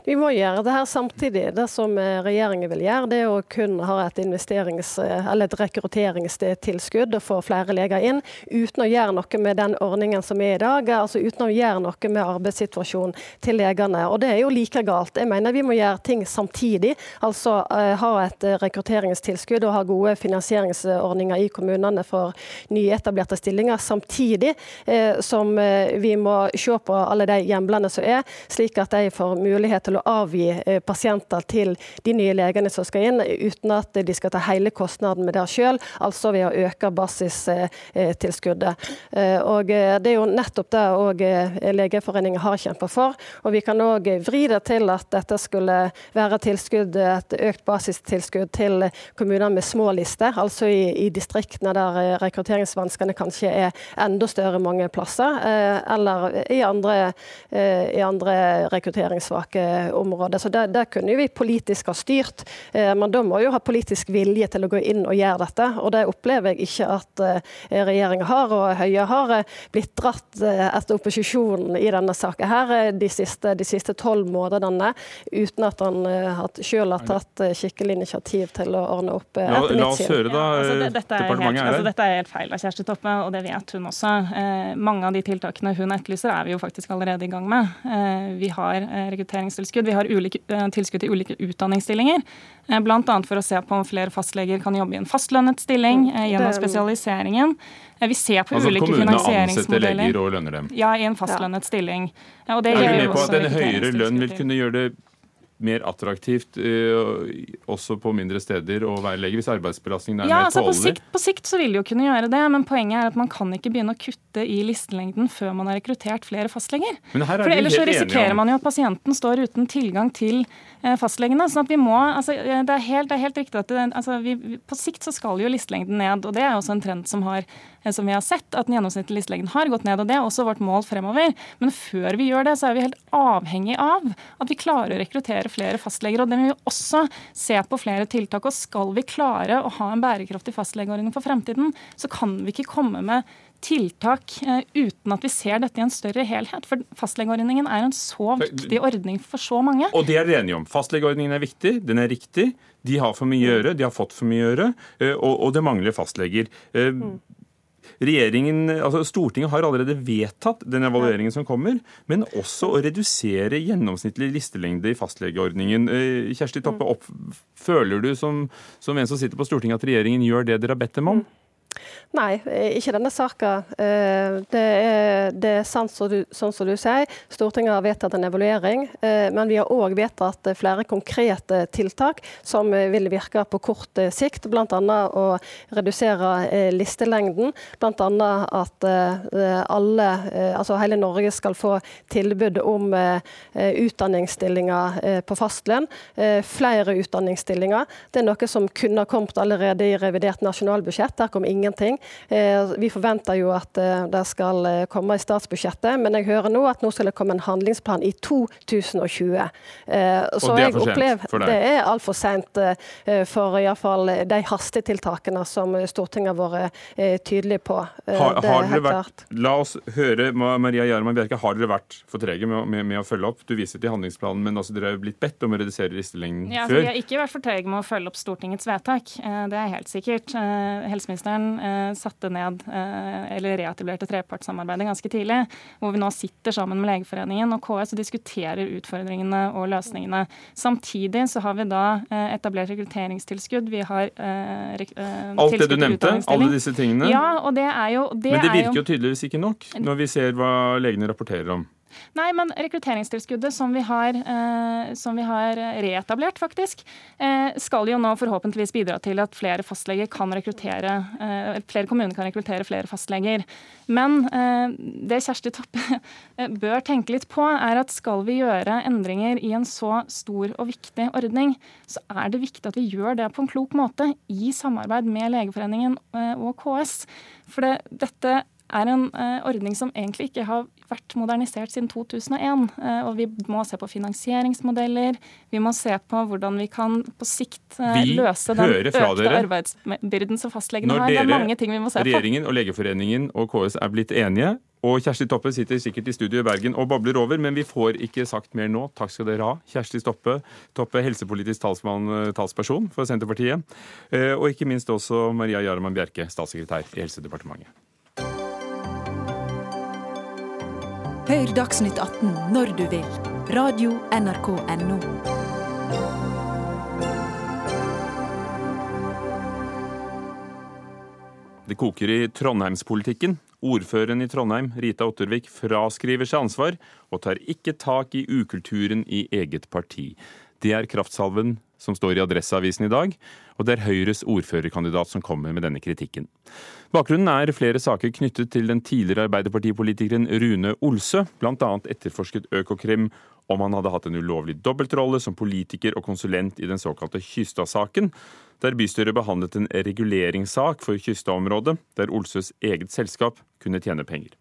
Vi må gjøre det her samtidig. Det som eh, regjeringen vil gjøre, det er å kun ha et eh, et rekrutteringstilskudd og få flere leger inn, uten å gjøre noe med den ordningen som er i dag. altså Uten å gjøre noe med arbeidssituasjonen til legene. Og det er jo like galt. Jeg mener vi må gjøre ting samtidig. Altså uh, ha et rekrutteringstilskudd og ha gode finansieringsordninger i kommunene for nyetablerte stillinger, samtidig eh, som vi må se på alle de hjemlene som er, slik at de får mulighet til å avgi eh, pasienter til de nye legene som skal inn, uten at de skal ta hele kostnaden med det sjøl, altså ved å øke basistilskuddet. Eh, og eh, Det er jo nettopp det òg Legeforeningen har kjempa for. Og vi kan òg vri det til at dette skulle være tilskudd, et økt basistilskudd til kommuner med små lister, altså i, i distriktene der rekrutteringsvanskene kanskje er enda større mange plasser, eller i andre, i andre rekrutteringsvansker rekrutteringssvake områder. Så det, det, kunne vi politisk ha styrt, eh, men da må jo ha politisk vilje til å gå inn og gjøre dette. Og det opplever jeg ikke at eh, regjeringa har, og Høie har eh, blitt dratt etter opposisjonen i denne saken her de siste, de siste tolv månedene, uten at han selv har tatt skikkelig initiativ til å ordne opp. La, la oss høre, da. Ja, altså, dette, er helt, altså, dette er helt feil av Kjersti Toppe, og det vet hun også. Eh, mange av de tiltakene hun etterlyser, er vi jo faktisk allerede i gang med. Eh, vi har rekrutteringstilskudd. Vi har ulike, eh, tilskudd til ulike utdanningsstillinger. Eh, Bl.a. for å se på om flere fastleger kan jobbe i en fastlønnet stilling mm. gjennom spesialiseringen. Vi ser på altså, ulike finansieringsmodeller. Leger og lønner dem. Ja, i en fastlønnet ja. stilling. Ja, er du med på at en høyere lønn vil kunne gjøre det mer attraktivt uh, også på mindre steder å være lege, hvis arbeidsbelastningen er ja, mer altså tålelig? På sikt, på sikt så vil de jo kunne gjøre det, men poenget er at man kan ikke begynne å kutte i listelengden før man har rekruttert flere fastleger. For ellers så risikerer man jo at pasienten står uten tilgang til fastlegene. sånn at vi må, altså, det, er helt, det er helt riktig at det, altså, vi, På sikt så skal jo listelengden ned, og det er også en trend som har Eh, som vi har sett, at den gjennomsnittlige listelengden har gått ned. og Det er også vårt mål fremover. Men før vi gjør det, så er vi helt avhengig av at vi klarer å rekruttere flere fastleger. og Det vil vi også se på flere tiltak. og Skal vi klare å ha en bærekraftig fastlegeordning for fremtiden, så kan vi ikke komme med tiltak eh, uten at vi ser dette i en større helhet. For fastlegeordningen er en så viktig ordning for så mange. Og det er dere enige om. Fastlegeordningen er viktig, den er riktig. De har for mye å gjøre, de har fått for mye å gjøre, eh, og, og det mangler fastleger. Mm. Regjeringen, altså Stortinget har allerede vedtatt den evalueringen som kommer, men også å redusere gjennomsnittlig listelengde i fastlegeordningen. Eh, Kjersti Toppe, opp, føler du som, som en som sitter på Stortinget at regjeringen gjør det dere har bedt dem om? Nei, ikke denne saka. Eh, det er, det er sant så du, sånn som du sier. Stortinget har vedtatt en evaluering. Eh, men vi har òg vedtatt flere konkrete tiltak som vil virke på kort sikt. Bl.a. å redusere eh, listelengden. Bl.a. at alle, altså hele Norge skal få tilbud om utdanningsstillinger på fastlønn. Flere utdanningsstillinger. Det er noe som kunne ha kommet allerede i revidert nasjonalbudsjett. Der kom ingen ting. Vi forventer jo at det skal komme i statsbudsjettet, men jeg hører nå at nå skal det komme en handlingsplan i 2020. Så Og det er for sent for deg? Det er altfor sent for iallfall de hastetiltakene som Stortinget har vært tydelig på. Har, har dere vært, la oss høre, Maria Jarmann Bjerke, har dere vært for trege med, med, med, å følge opp? Du viser til handlingsplanen, men altså dere har blitt bedt om å redusere listelengden ja, før? Vi har ikke vært for trege med å følge opp Stortingets vedtak, eh, det er helt sikkert. Eh, helseministeren eh, satte ned, eller reetablerte trepartssamarbeidet ganske tidlig, hvor vi nå sitter sammen med Legeforeningen og KS og diskuterer utfordringene og løsningene. Samtidig så har vi da etablert rekrutteringstilskudd. Vi har Alt det du nevnte, alle disse tingene? Ja, og det er jo det Men det virker jo tydeligvis ikke nok, når vi ser hva legene rapporterer om. Nei, men rekrutteringstilskuddet som vi har, eh, som vi har reetablert, faktisk, eh, skal jo nå forhåpentligvis bidra til at flere fastleger kan rekruttere, eh, flere kommuner kan rekruttere flere fastleger. Men eh, det Kjersti Toppe eh, (laughs) bør tenke litt på, er at skal vi gjøre endringer i en så stor og viktig ordning, så er det viktig at vi gjør det på en klok måte i samarbeid med Legeforeningen eh, og KS. For det, dette er en ordning som egentlig ikke har vært modernisert siden 2001. Eh, og vi må se på finansieringsmodeller. Vi må se på hvordan vi kan på sikt eh, vi løse den økte arbeidsbyrden som fastlegene har. Det er mange ting vi må se på. Regjeringen og Legeforeningen og KS er blitt enige. Og Kjersti Toppe sitter sikkert i studio i Bergen og bobler over, men vi får ikke sagt mer nå. Takk skal dere ha. Kjersti Stoppe, Toppe, helsepolitisk talsmann, eh, talsperson for Senterpartiet. Og ikke minst også Maria Jarman Bjerke, statssekretær i Helsedepartementet. Hør Dagsnytt 18 når du vil. Radio NRK Radio.nrk.no. Det koker i trondheimspolitikken. Ordføreren i Trondheim, Rita Ottervik, fraskriver seg ansvar og tar ikke tak i ukulturen i eget parti. Det er kraftsalven som står i Adresseavisen i dag, og det er Høyres ordførerkandidat som kommer med denne kritikken. Bakgrunnen er flere saker knyttet til den tidligere arbeiderpartipolitikeren Rune Olsø, bl.a. etterforsket Økokrim om han hadde hatt en ulovlig dobbeltrolle som politiker og konsulent i den såkalte Kystad-saken, der bystyret behandlet en reguleringssak for Kystad-området, der Olsøs eget selskap kunne tjene penger.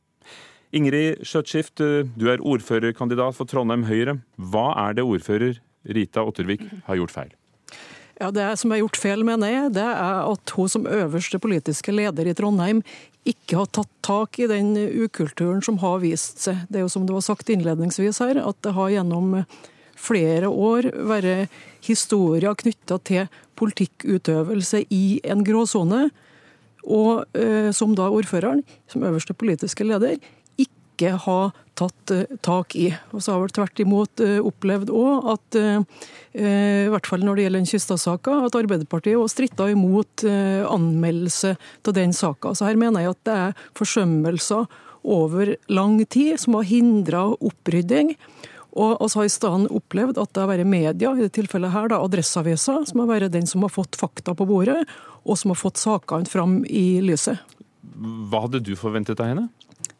Ingrid Skjøtskift, du er ordførerkandidat for Trondheim Høyre. Hva er det ordfører Rita Ottervik har gjort feil? Ja, Det som er gjort feil, mener jeg, det er at hun som øverste politiske leder i Trondheim ikke har tatt tak i den ukulturen som har vist seg. Det er jo som det var sagt innledningsvis her, at det har gjennom flere år vært historier knytta til politikkutøvelse i en gråsone. Og eh, som da ordføreren, som øverste politiske leder, ikke har tatt uh, tak i. Og så har vel tvert imot uh, opplevd òg at, uh, i hvert fall når det gjelder den Kystad-saka, at Arbeiderpartiet òg stritta imot anmeldelse av den saka. Så her mener jeg at det er forsømmelser over lang tid som har hindra opprydding. Og vi har i stedet opplevd at det har vært media, i det tilfellet her da Adresseavisa, som har vært den som har fått fakta på bordet, og som har fått sakene fram i lyset. Hva hadde du forventet av henne?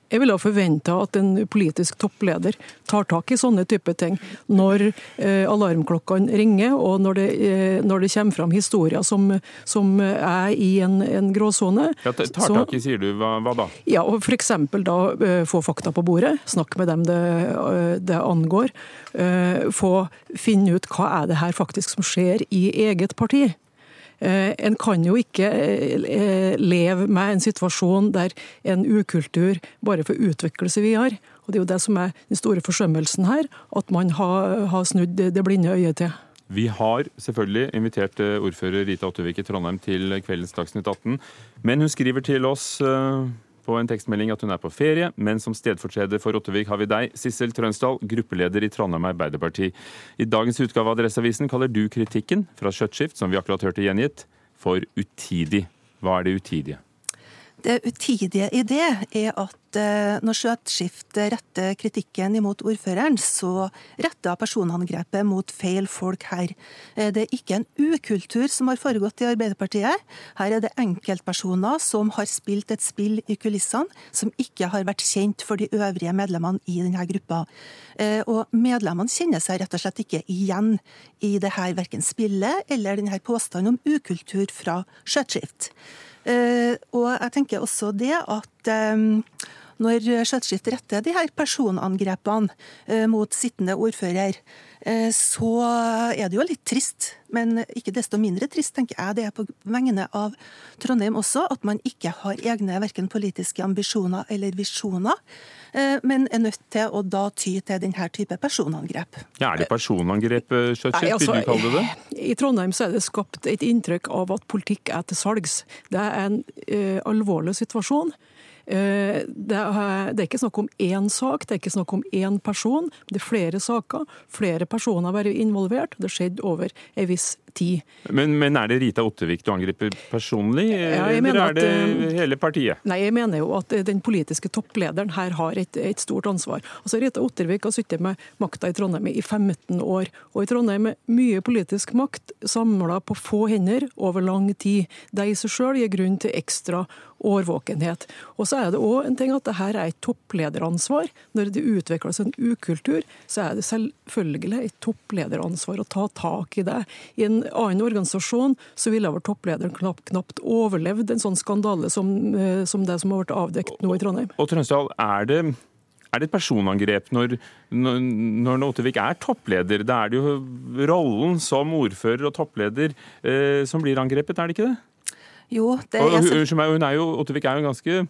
Jeg ville ha forventa at en politisk toppleder tar tak i sånne type ting når eh, alarmklokkene ringer, og når det, eh, når det, kommer fram historier som, som er i en, en gråsone. Ja, tar tak i, sier du. Hva, hva da? Ja, og F.eks. da eh, få fakta på bordet. Snakke med dem det, eh, det angår. Eh, få finne ut hva er det her faktisk som skjer i eget parti. Eh, en kan jo ikke eh, leve med en situasjon der en ukultur bare får utvikle seg videre. Og Det er jo det som er den store forsømmelsen her, at man har, har snudd det blinde øyet til. Vi har selvfølgelig invitert eh, ordfører Rita Ottervik i Trondheim til kveldens Dagsnytt 18, men hun skriver til oss på en tekstmelding at hun er på ferie, men som stedfortreder for Ottervik har vi deg, Sissel Trønsdal, gruppeleder i Trondheim Arbeiderparti. I dagens utgave av Adresseavisen kaller du kritikken fra Skjøtskift, som vi akkurat hørte gjengitt, for utidig. Hva er det utidige? Det utidige i det er at eh, når Skjøtskift retter kritikken imot ordføreren, så retter personangrepet mot feil folk her. Eh, det er ikke en ukultur som har foregått i Arbeiderpartiet. Her er det enkeltpersoner som har spilt et spill i kulissene som ikke har vært kjent for de øvrige medlemmene i denne gruppa. Eh, og medlemmene kjenner seg rett og slett ikke igjen i det her verken spillet eller denne påstanden om ukultur fra Skjøtskift. Og jeg tenker også det at når Skjøtskift retter de her personangrepene mot sittende ordfører, Eh, så er det jo litt trist, men ikke desto mindre trist, tenker jeg det er på vegne av Trondheim også, at man ikke har egne verken politiske ambisjoner eller visjoner, eh, men er nødt til å da ty til denne type personangrep. Ja, Er det personangrep, Skjøtskjeft, altså, vil du kalle det det? I Trondheim så er det skapt et inntrykk av at politikk er til salgs. Det er en uh, alvorlig situasjon. Eh, det er, det ikke snakk om én sak, det er ikke snakk om én person. Det er flere saker. Flere personer har vært involvert. Det skjedde over en viss tid. Men, men, er det Rita Ottervik du angriper personlig, ja, eller er det at, eh, hele partiet? Nei, jeg mener jo at den politiske topplederen her har et, et stort ansvar. Altså, Rita Ottervik har sittet med makta i Trondheim i 15 år. Og i Trondheim er mye politisk makt samla på få hender over lang tid. Det i seg sjøl gir grunn til ekstra årvåkenhet. Og så er det òg en ting at det her er et topplederansvar. Når det utvikles en ukultur, så er det selvfølgelig et topplederansvar å ta tak i det. I en annen organisasjon så ville vel topplederen knapt, knapt overlevd en sånn skandale som, eh, som, det som har vært avdekt nå i Trondheim. Og, og Trønsdal, er det er det et personangrep når, når, når Notivik er toppleder? Da er det jo rollen som ordfører og toppleder eh, som blir angrepet, er det ikke det? Jo, det er... Unnskyld meg, hun er jo, Ottervik er jo en ganske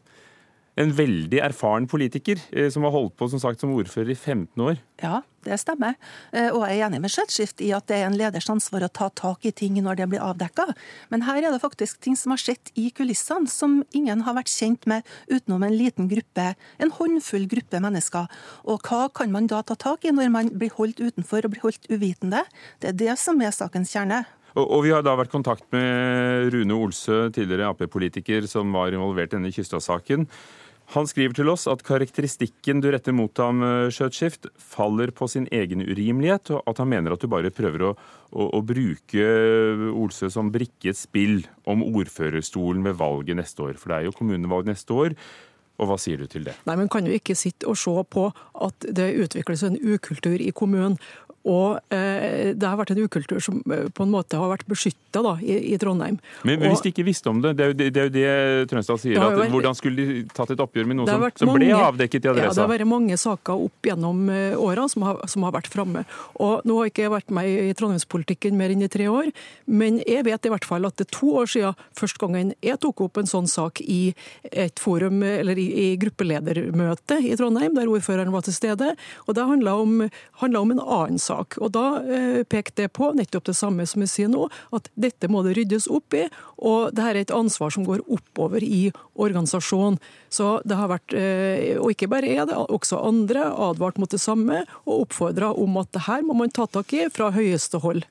en veldig erfaren politiker eh, som har holdt på som sagt som ordfører i 15 år. Ja, det stemmer. Eh, og jeg er enig med Skjøtskift i at det er en leders ansvar å ta tak i ting når det blir avdekka. Men her er det faktisk ting som har skjedd i kulissene som ingen har vært kjent med utenom en liten gruppe, en håndfull gruppe mennesker. Og hva kan man da ta tak i når man blir holdt utenfor og blir holdt uvitende? Det er det som er sakens kjerne. Og, Vi har da vært i kontakt med Rune Olsø, tidligere Ap-politiker som var involvert i denne Kystad-saken. Han skriver til oss at karakteristikken du retter mot ham, eh, Skjøtskift, faller på sin egen urimelighet, og at han mener at du bare prøver å, å, å bruke Olsø som brikke et spill om ordførerstolen ved valget neste år. For det er jo kommunevalg neste år. Og hva sier du til det? Nei, men kan jo ikke sitte og se på at det utvikles en ukultur i kommunen, og eh, det har vært en ukultur som eh, på en måte har vært beskytta i, i, Trondheim. Men, hvis de ikke visste om det, det er jo det, det, er jo det Trønsdal sier, at vært, hvordan skulle de tatt et oppgjør med noe som, som mange, ble avdekket i Adressa? Ja, Det har vært mange saker opp gjennom åra årene som, som, har vært framme. Og nå har ikke jeg vært med i trondheimspolitikken mer enn i tre år, men jeg vet i hvert fall at det er to år siden første gangen jeg tok opp en sånn sak i et forum, eller i, i gruppeledermøte i Trondheim, der ordføreren var til stede. Og det handla om, om en annen sak sak. Og Da eh, pekte jeg på nettopp det samme som jeg sier nå, at dette må det ryddes opp i. Og dette er et ansvar som går oppover i organisasjonen. Så det har vært, eh, og ikke bare jeg, det er også andre, advart mot det samme og oppfordra om at det her må man ta tak i fra høyeste hold.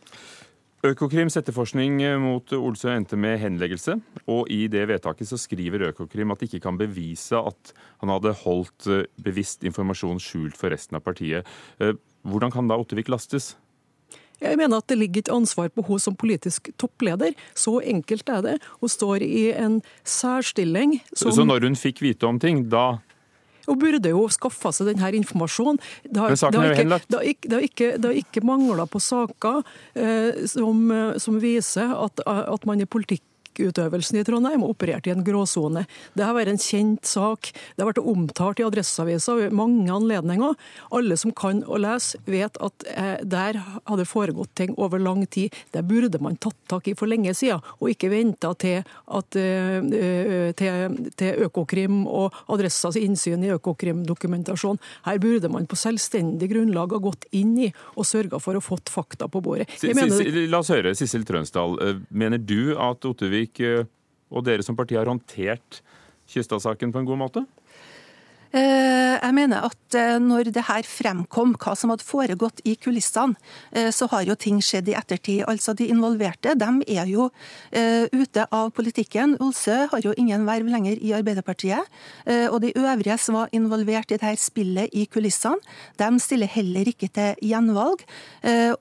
Økokrims etterforskning mot Olsø endte med henleggelse, og i det vedtaket så skriver Økokrim at de ikke kan bevise at han hadde holdt eh, bevisst informasjon skjult for resten av partiet. Hvordan kan da Ottervik lastes? Jeg mener at det ligger et ansvar på henne som politisk toppleder. Så enkelt er det. Hun står i en særstilling som Så når hun fikk vite om ting, da hun burde jo skaffa seg denne informasjonen. Det har, det har, ikke, det har ikke, det ikke, ikke mangla på saker eh, som, som, viser at, at man i politikk politikkutøvelsen i Trondheim og operert i en gråsone. Det har vært en kjent sak. Det har vært omtalt i Adresseavisa ved mange anledninger. Alle som kan å lese, vet at eh, der hadde foregått ting over lang tid. Det burde man tatt tak i for lenge siden, og ikke venta til, eh, til, til Økokrim og Adressas innsyn i Økokrim-dokumentasjon. Her burde man på selvstendig grunnlag ha gått inn i og sørga for å fått fakta på bordet. Mener... La oss høre, Sissel Trønsdal. Eh, mener du at Ottervik Eh, og dere som parti har håndtert Kystad-saken på en god måte? Eh, jeg mener at eh, når det her fremkom hva som hadde foregått i kulissene, eh, så har jo ting skjedd i ettertid. Altså De involverte de er jo ute av politikken. Olsø har jo ingen verv lenger i Arbeiderpartiet. Og de øvrige som var involvert i dette spillet i kulissene, de stiller heller ikke til gjenvalg.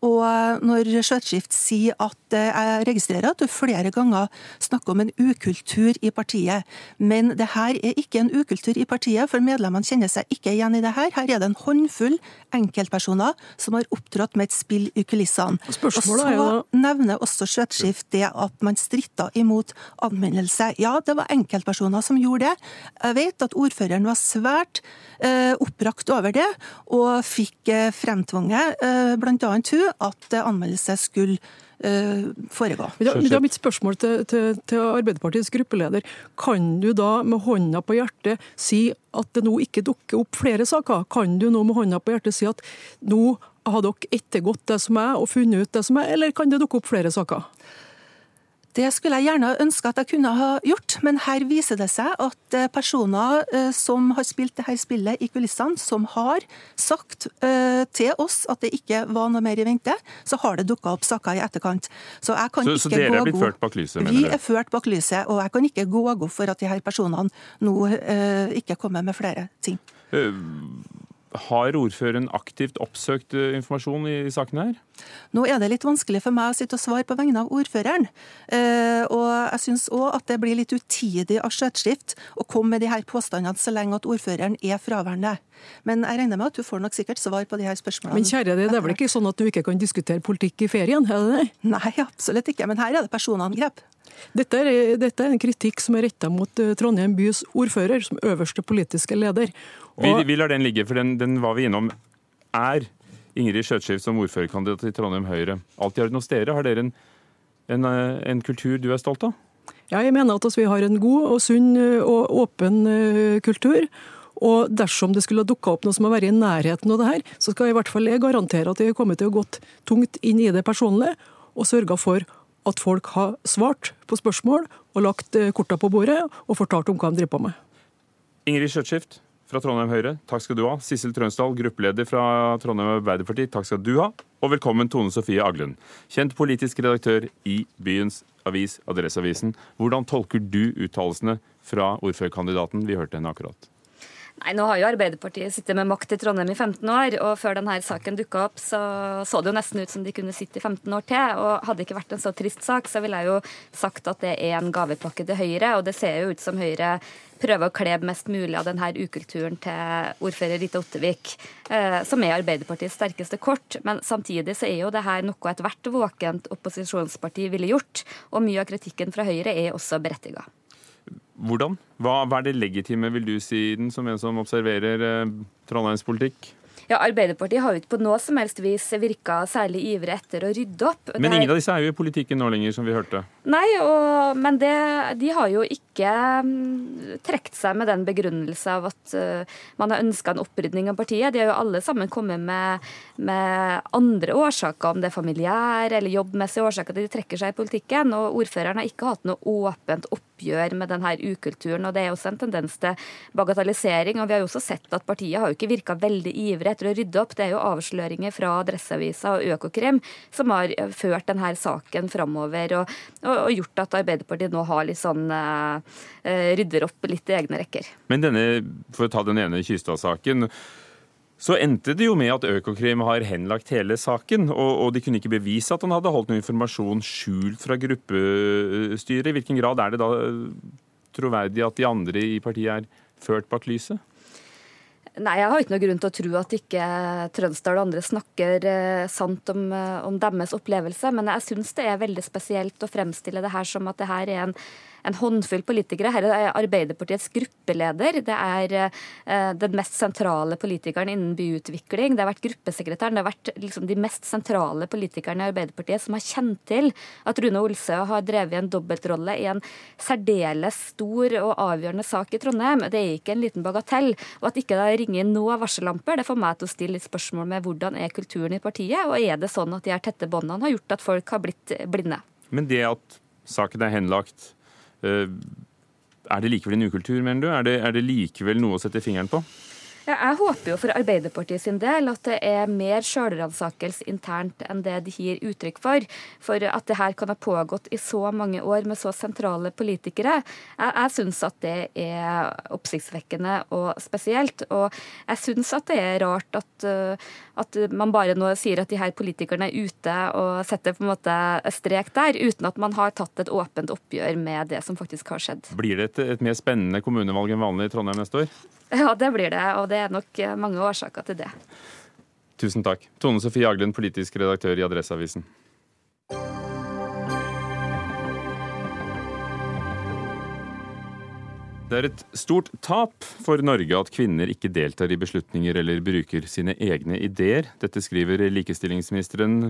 Og når Skjøtskift sier at jeg registrerer at du flere ganger snakker om en ukultur i partiet, men det her er ikke en ukultur i partiet. for med medlemmene kjenner seg ikke igjen i det her. Her er det en håndfull enkeltpersoner som har opptrådt med et spill i kulissene. Og jo så nevner også Skjøtskift det at man stritta imot anmeldelse. Ja, det var enkeltpersoner som gjorde det. Jeg vet at ordføreren var svært eh, oppbrakt over det, og fikk eh, fremtvunget eh, bl.a. hun at eh, anmeldelse skulle foregå. Men da, men da mitt spørsmål til, til, til Arbeiderpartiets gruppeleder. Kan du da med hånda på hjertet si at det nå ikke dukker opp flere saker? Kan du nå med hånda på hjertet si at nå har dere ettergått det som er og funnet ut det som er, eller kan det dukke opp flere saker? Det skulle jeg gjerne ønske at jeg kunne ha gjort, men her viser det seg at eh, personer eh, som har spilt dette spillet i kulissene, som har sagt eh, til oss at det ikke var noe mer i vente, så har det dukka opp saker i etterkant. Så jeg kan Så, ikke så dere gå er blitt god- ført bak lyset, Vi er ført bak lyset, og jeg kan ikke gå god for at de her personene nå eh, ikke kommer med flere ting. Eh, Har ordføreren aktivt oppsøkt eh, informasjon i, i sakene her? Nå er det litt vanskelig for meg å sitte og svare på vegne av ordføreren. Eh, og jeg syns òg at det blir litt utidig av Skjøtskift å komme med de her påstandene så lenge at ordføreren er fraværende. Men jeg regner med at du får nok sikkert svar på de her spørsmålene. Men kjære deg, det er vel ikke sånn at du ikke kan diskutere politikk i ferien? er det det? Nei, absolutt ikke. Men her er det personangrep. Dette er, dette er en kritikk som er retta mot eh, Trondheim bys ordfører, som øverste politiske leder. Vi, vi lar den ligge, for den, den var vi innom. Er Ingrid Skjøtskift som ordførerkandidat i Trondheim Høyre alltid har hos dere? Har dere en, en, eh, en kultur du er stolt av? Ja, jeg mener at vi har en god og sunn eh, og åpen eh, kultur. Og dersom det skulle ha dukka opp noe som har vært i nærheten av det her, så skal jeg i hvert fall jeg garantere at jeg har kommet til å gått tungt inn i det personlige, og sørga for at folk har svart på spørsmål og lagt korta på bordet og fortalt om hva de driver på med. Ingrid Skjøtskift fra Trondheim Høyre, takk skal du ha. Sissel Trønsdal, gruppeleder fra Trondheim Arbeiderparti, takk skal du ha. Og velkommen Tone Sofie Aglund, kjent politisk redaktør i byens avis Adresseavisen. Hvordan tolker du uttalelsene fra ordførerkandidaten? Vi hørte henne akkurat. Nei, Nå har jo Arbeiderpartiet sittet med makt i Trondheim i 15 år, og før denne saken dukka opp, så så det jo nesten ut som de kunne sitte i 15 år til. og Hadde det ikke vært en så trist sak, så ville jeg jo sagt at det er en gavepakke til Høyre. Og det ser jo ut som Høyre prøver å kle mest mulig av denne ukulturen til ordfører Rita Ottevik, eh, som er Arbeiderpartiets sterkeste kort. Men samtidig så er jo det her noe ethvert våkent opposisjonsparti ville gjort, og mye av kritikken fra Høyre er også berettiga. Hvordan? Hva, hva er det legitime, vil du si, den som en som observerer eh, Trondheims politikk? Ja, Arbeiderpartiet har jo ikke på noe som helst vis virka særlig ivrig etter å rydde opp. Men ingen av disse er jo i politikken nå lenger, som vi hørte. Nei, og, men det, de har jo ikke mm, trukket seg med den begrunnelse av at uh, man har ønska en opprydning av partiet. De har jo alle sammen kommet med, med andre årsaker, om det er familiære eller jobbmessige årsaker til de trekker seg i politikken. Og ordføreren har ikke hatt noe åpent oppgjør med denne ukulturen. Og det er også en tendens til bagatellisering. Og vi har jo også sett at partiet har jo ikke virka veldig ivrig etter å rydde opp. Det er jo avsløringer fra Adresseavisa og Økokrim som har eh, ført denne saken framover. Og, og, og gjort at Arbeiderpartiet nå har litt sånn eh, rydder opp litt i egne rekker. Men denne, for å ta den ene Kystad-saken, så endte det jo med at Økokrim har henlagt hele saken, og, og de kunne ikke bevise at han hadde holdt noe informasjon skjult fra gruppestyret. I hvilken grad er det da troverdig at de andre i partiet er ført bak lyset? Nei, jeg har ikke noen grunn til å tro at ikke Trønsdal og andre snakker eh, sant om, eh, om deres opplevelse, men jeg syns det er veldig spesielt å fremstille det her som at det her er en, en håndfull politikere. Her er Arbeiderpartiets gruppeleder. Det er eh, den mest sentrale politikeren innen byutvikling. Det har vært gruppesekretæren. Det har vært liksom, de mest sentrale politikerne i Arbeiderpartiet som har kjent til at Rune Olsø har drevet en dobbeltrolle i en særdeles stor og avgjørende sak i Trondheim. Det er ikke en liten bagatell. Og at ikke det ringer inn nå varsellamper, det får meg til å stille litt spørsmål med hvordan er kulturen i partiet, og er det sånn at de her tette båndene har gjort at folk har blitt blinde? Men det at saken er henlagt, er det likevel en ukultur, mener du? Er det, er det likevel noe å sette fingeren på? Ja, jeg håper jo for Arbeiderpartiet sin del at det er mer sjølransakelse internt enn det de gir uttrykk for. For at det her kan ha pågått i så mange år med så sentrale politikere. Jeg, jeg syns at det er oppsiktsvekkende og spesielt. Og jeg syns at det er rart at, uh, at man bare nå sier at de her politikerne er ute og setter på en måte strek der, uten at man har tatt et åpent oppgjør med det som faktisk har skjedd. Blir det et, et mer spennende kommunevalg enn vanlig i Trondheim neste år? (laughs) Ja, det blir det. Og det er nok mange årsaker til det. Tusen takk. Tone Sofie Aglen, politisk redaktør i Adresseavisen. Det er et stort tap for Norge at kvinner ikke deltar i beslutninger eller bruker sine egne ideer. Dette skriver likestillingsministeren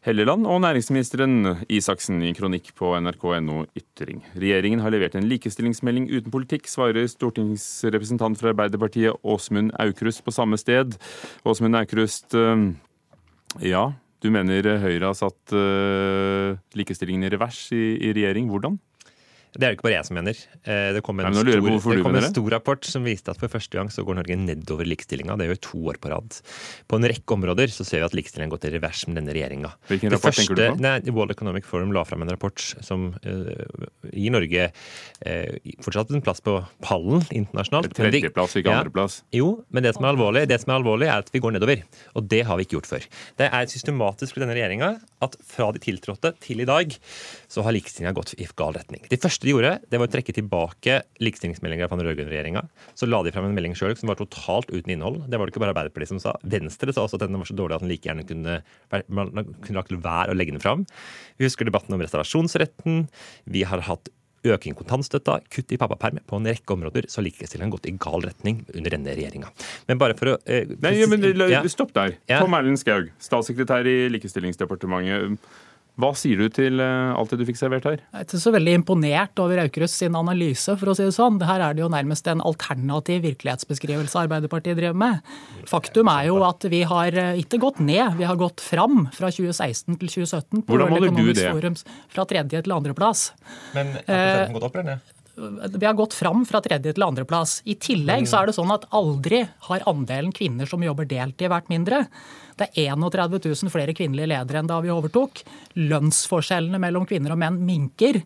Helleland og næringsministeren Isaksen i kronikk på nrk.no Ytring. Regjeringen har levert en likestillingsmelding uten politikk, svarer stortingsrepresentant fra Arbeiderpartiet Åsmund Aukrust på samme sted. Åsmund Aukrust, eh, ja, du mener Høyre har satt uh, likestillingen i revers i, i regjering. Hvordan? Det er det ikke bare jeg som mener. Eh, det kom en, stor, det kom en stor, rapport som viste at for første gang så går Norge nedover likestillinga. Det gjør to år på rad. På en rekke områder så ser vi at likestillinga går til revers med denne regjeringa. Hvilken rapport første, tenker du på? Nei, World Economic Forum la fram en rapport som uh, gir Norge uh, fortsatt en plass på pallen internasjonalt. Tredjeplass, ikke ja, andreplass. Jo, men det som, er alvorlig, det som er alvorlig, er at vi går nedover. Og det har vi ikke gjort før. Det er systematisk for denne regjeringa at fra de tiltrådte til i dag, så har likestillinga gått i gal retning. De første de gjorde, det var å trekke tilbake likestillingsmeldinga fra den rød-grønne regjeringa. Så la de fram en melding sjøl som var totalt uten innhold. Det var det ikke bare Arbeiderpartiet som sa. Venstre sa også at den var så dårlig at den like gjerne kunne, kunne lagt være å legge den fram. Vi husker debatten om reservasjonsretten. Vi har hatt øking kontantstøtta, kutt i pappaperm. På en rekke områder så har likestillingen gått i gal retning under denne regjeringa. Men bare for å eh, Nei, men Stopp der. Ja. Tom Erlend Skaug, statssekretær i Likestillingsdepartementet. Hva sier du til eh, alt det du fikk servert her? Jeg er ikke så veldig imponert over Aukrust sin analyse, for å si det sånn. Her er det jo nærmest en alternativ virkelighetsbeskrivelse Arbeiderpartiet driver med. Faktum er jo at vi har eh, ikke gått ned, vi har gått fram fra 2016 til 2017 på Hvordan måler du det? Forums, fra tredje til andreplass. Men har prosenten gått opp eller ned? Vi har gått fram fra tredje til andreplass. I tillegg så er det sånn at aldri har andelen kvinner som jobber deltid vært mindre. Det er 31 000 flere kvinnelige ledere enn da vi overtok. Lønnsforskjellene mellom kvinner og menn minker.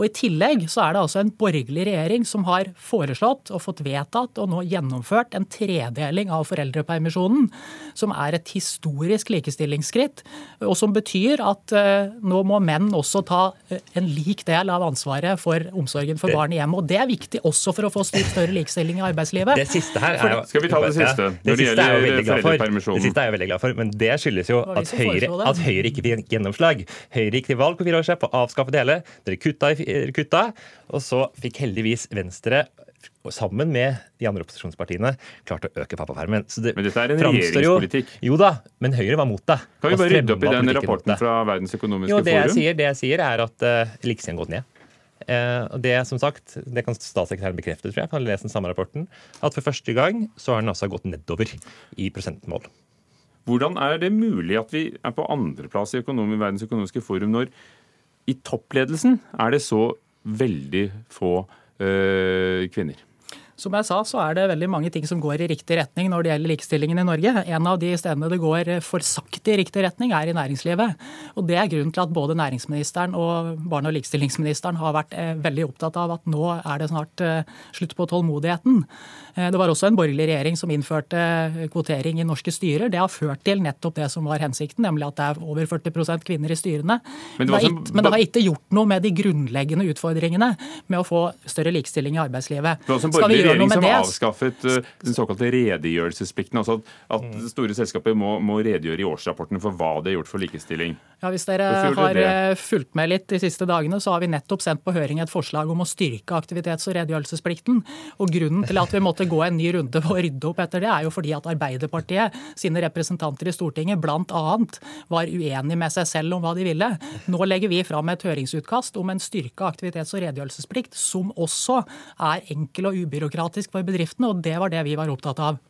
Og I tillegg så er det altså en borgerlig regjering som har foreslått og fått vedtatt og nå gjennomført en tredeling av foreldrepermisjonen, som er et historisk likestillingsskritt, og som betyr at uh, nå må menn også ta uh, en lik del av ansvaret for omsorgen for barn i hjemmet. Og det er viktig også for å få større likestilling i arbeidslivet. Det siste her er jo, Skal vi ta det siste? Ja, det, siste er det siste er jeg veldig glad for, men det skyldes jo at Høyre, at Høyre ikke fikk gjennomslag. Høyre gikk til valg på fire år siden på å avskaffe det hele. Dere kutta i kutta. Og så fikk heldigvis Venstre sammen med de andre opposisjonspartiene klart å øke pappapermen. Men dette er en regjeringspolitikk? Jo, jo, da, men Høyre var mot det. Kan vi bare rydde opp i den rapporten fra Verdens økonomiske jo, det forum? Jeg sier, det jeg sier, er at uh, likestillingen har gått ned. Uh, og det som sagt, det kan statssekretæren bekrefte, tror jeg, for han leser den samme rapporten, at for første gang så har den altså gått nedover i prosentmål. Hvordan er det mulig at vi er på andreplass i økonomi, Verdens økonomiske forum når i toppledelsen er det så veldig få øh, kvinner. Som jeg sa, så er det veldig mange ting som går i riktig retning når det gjelder likestillingen i Norge. En av de stedene det går for sakte i riktig retning, er i næringslivet. Og Det er grunnen til at både næringsministeren og barne- og likestillingsministeren har vært eh, veldig opptatt av at nå er det snart eh, slutt på tålmodigheten. Eh, det var også en borgerlig regjering som innførte kvotering i norske styrer. Det har ført til nettopp det som var hensikten, nemlig at det er over 40% kvinner i styrene. Men det, ikke, men det, har ikke gjort noe med de grunnleggende utfordringene med å få større likestilling i arbeidslivet. Også en borgerlig regjering som avskaffet uh, den såkalte redegjørelsesplikten. Altså at store selskaper må, må redegjøre i årsrapportene for hva de har gjort for likestilling. Ja, Hvis dere har det? fulgt med litt de siste dagene, så har vi nettopp sendt på høring et forslag om å styrke aktivitets- og redegjørelsesplikten. Og Grunnen til at vi måtte gå en ny runde for å rydde opp etter det, er jo fordi at Arbeiderpartiet sine representanter i Stortinget bl.a. var uenige med seg selv om hva de ville. Nå legger vi fram et høringsutkast om en styrka aktivitets- og redegjørelsesplikt, som også er enkel og ubyråkratisk for bedriftene, og det var det vi var opptatt av.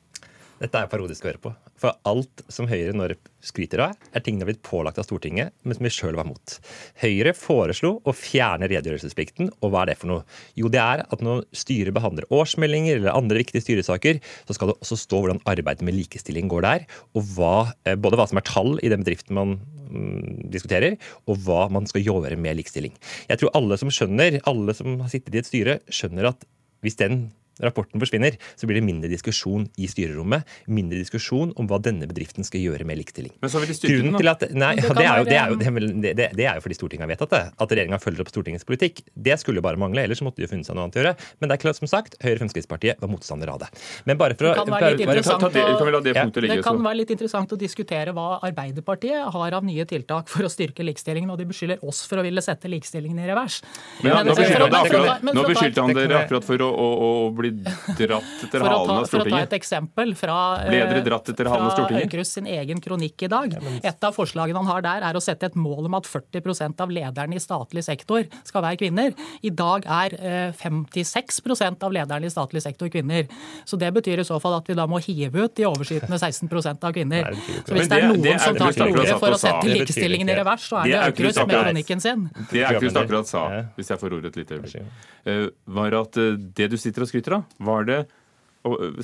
Dette er parodisk å høre på. For alt som Høyre nå skryter av, er ting de har blitt pålagt av Stortinget, men som vi sjøl var mot. Høyre foreslo å fjerne redegjørelsesplikten, og hva er det for noe? Jo, det er at når styret behandler årsmeldinger eller andre viktige styresaker, så skal det også stå hvordan arbeidet med likestilling går der, og hva, eh, både hva som er tall i den bedriften man mm, diskuterer, og hva man skal gjøre med likestilling. Jeg tror alle som skjønner, alle som har sittet i et styre, skjønner at hvis den rapporten forsvinner, så blir det mindre diskusjon i styrerommet. Mindre diskusjon om hva denne bedriften skal gjøre med likestilling. Men så vil de styrke den, da. At, nei, det, ja, det, er jo, det, er jo, det, det, er jo, fordi Stortinget har vedtatt det. At regjeringa følger opp Stortingets politikk. Det skulle jo bare mangle, ellers måtte de jo funnet seg noe annet å gjøre. Men det er klart, som sagt, Høyre og Fremskrittspartiet var motstandere av det. Men bare for å Det kan være litt interessant, ta det, kan det ja. ligge, kan være litt interessant å diskutere hva Arbeiderpartiet har av nye tiltak for å styrke likestillingen, og de beskylder oss for å ville sette likestillingen i revers. Men, men nå beskyldte han dere akkurat for å, å, å bli dratt etter halen av Stortinget? for å ta et eksempel fra, Ble dere eh, dratt etter halen av fra Stortinget? Aukrust sin egen kronikk i dag. Et av forslagene han har der, er å sette et mål om at 40% av lederne i statlig sektor skal være kvinner. I dag er eh, 56% av lederne i statlig sektor kvinner. Så det betyr i så fall at vi da må hive ut de overskytende 16 av kvinner. Så hvis det er det- noen som tar til orde for å sette likestillingen i revers, så er Det Aukrust med kronikken sin. Det Aukrust akkurat sa, hvis jeg får ordet et lite øyeblikk, eh, var at eh, det du sitter og skryter var det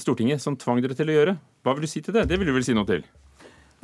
Stortinget som tvang dere til å gjøre. Hva vil du si til det? Det vil du vel si noe til?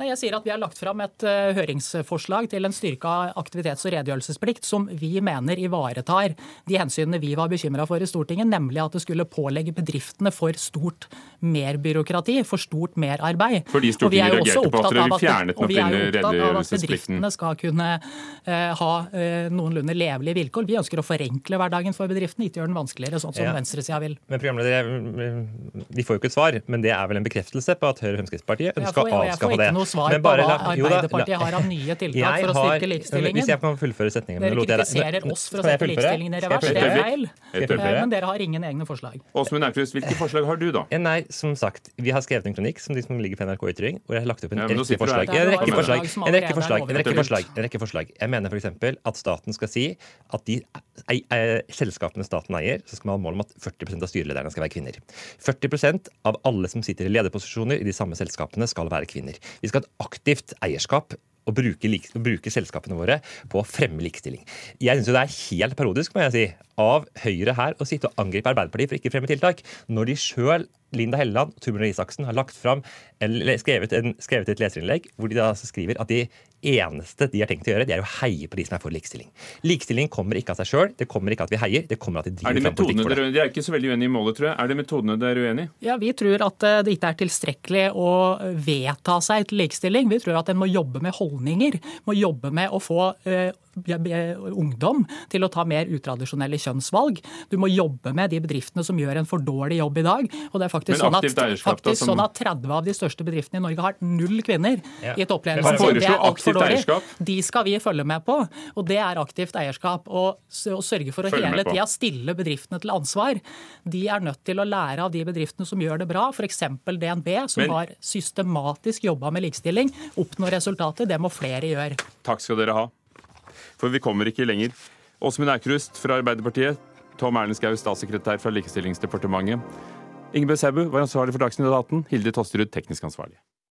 Nei, jeg sier at Vi har lagt fram et uh, høringsforslag til en styrka aktivitets- og redegjørelsesplikt som vi mener ivaretar de hensynene vi var bekymra for i Stortinget, nemlig at det skulle pålegge bedriftene for stort merbyråkrati, for stort merarbeid. Fordi Og vi er Stortinget reagerte på at dere av fjernet den og vi er jo opptatt av at bedriftene skal kunne eh, ha eh, noenlunde levelige vilkår. Vi ønsker å forenkle hverdagen for bedriftene, ikke gjøre den vanskeligere, sånn som Ja. venstresida vil. Men programleder, jeg- Vi får jo ikke et svar, men det er vel en bekreftelse på at Høyre og Fremskrittspartiet ønsker å avskaffe det. Noe svar Men på bare hva Arbeiderpartiet har av nye tiltak for å styrke likestillingen. Hvis jeg kan fullføre setningen Dere kritiserer oss for å sette likestillingen i revers. Det er feil. Skal? Eh, Men dere har ingen egne forslag. Åsmund Aukrust, hvilke forslag har du, da? Nei, som sagt, Vi har skrevet en kronikk som, liksom ligger på NRK Ytring, hvor jeg har lagt opp en rekke forslag. En rekke forslag. En rekke forslag. En rekke forslag. En rekke forslag. Jeg mener f.eks. at staten skal si at de selskapene staten eier, så skal man ha mål om at 40% av styrelederne skal være kvinner. 40% av alle som sitter i lederposisjoner i de samme selskapene, skal være kvinner. Vi skal ha et aktivt eierskap og bruke, bruke selskapene våre på å fremme likestilling. Jeg syns det er helt parodisk må jeg si, av Høyre her å sitte og angripe Arbeiderpartiet for ikke å fremme tiltak, når de sjøl, Linda Helleland og Torbjørn Isaksen, har lagt fram, eller skrevet, en, skrevet et leserinnlegg hvor de da altså skriver at de eneste de har tenkt å gjøre, det er å heie på de som er for likestilling. Likestilling kommer ikke av seg sjøl, det kommer ikke av at vi heier, det kommer av at de Er driver det fram politikk for det. dere, De er ikke så veldig uenige i målet, tror jeg. Er det metodene dere er uenige i? Ja, Vi tror at eh, det ikke er tilstrekkelig å vedta seg til likestilling. Vi tror at en må jobbe med holdninger. Må jobbe med å få eh, ungdom til å ta mer utradisjonelle kjønnsvalg. Du må jobbe med de bedriftene som gjør en for dårlig jobb i dag. Og det er faktisk, sånn at, faktisk som- sånn at 30 av de største bedriftene i Norge har null kvinner Ja. i et toppledelsen. man. Det er altfor dårlig. De skal vi følge med på, og det er aktivt eierskap. Og å sørge for å Følge hele tida stille bedriftene til ansvar. De er nødt til å lære av de bedriftene som gjør det bra, f.eks. DNB, som Men- har systematisk jobba med likestilling. Oppnå resultater. Det må flere gjøre. Takk skal dere ha. For vi kommer ikke lenger. Åsmund Aukrust fra Arbeiderpartiet. Tom Erlendskaug, statssekretær fra Likestillingsdepartementet. Ingebjørg Sæbu var ansvarlig for Dagsnytt 18. Hilde Tosterud, teknisk ansvarlig.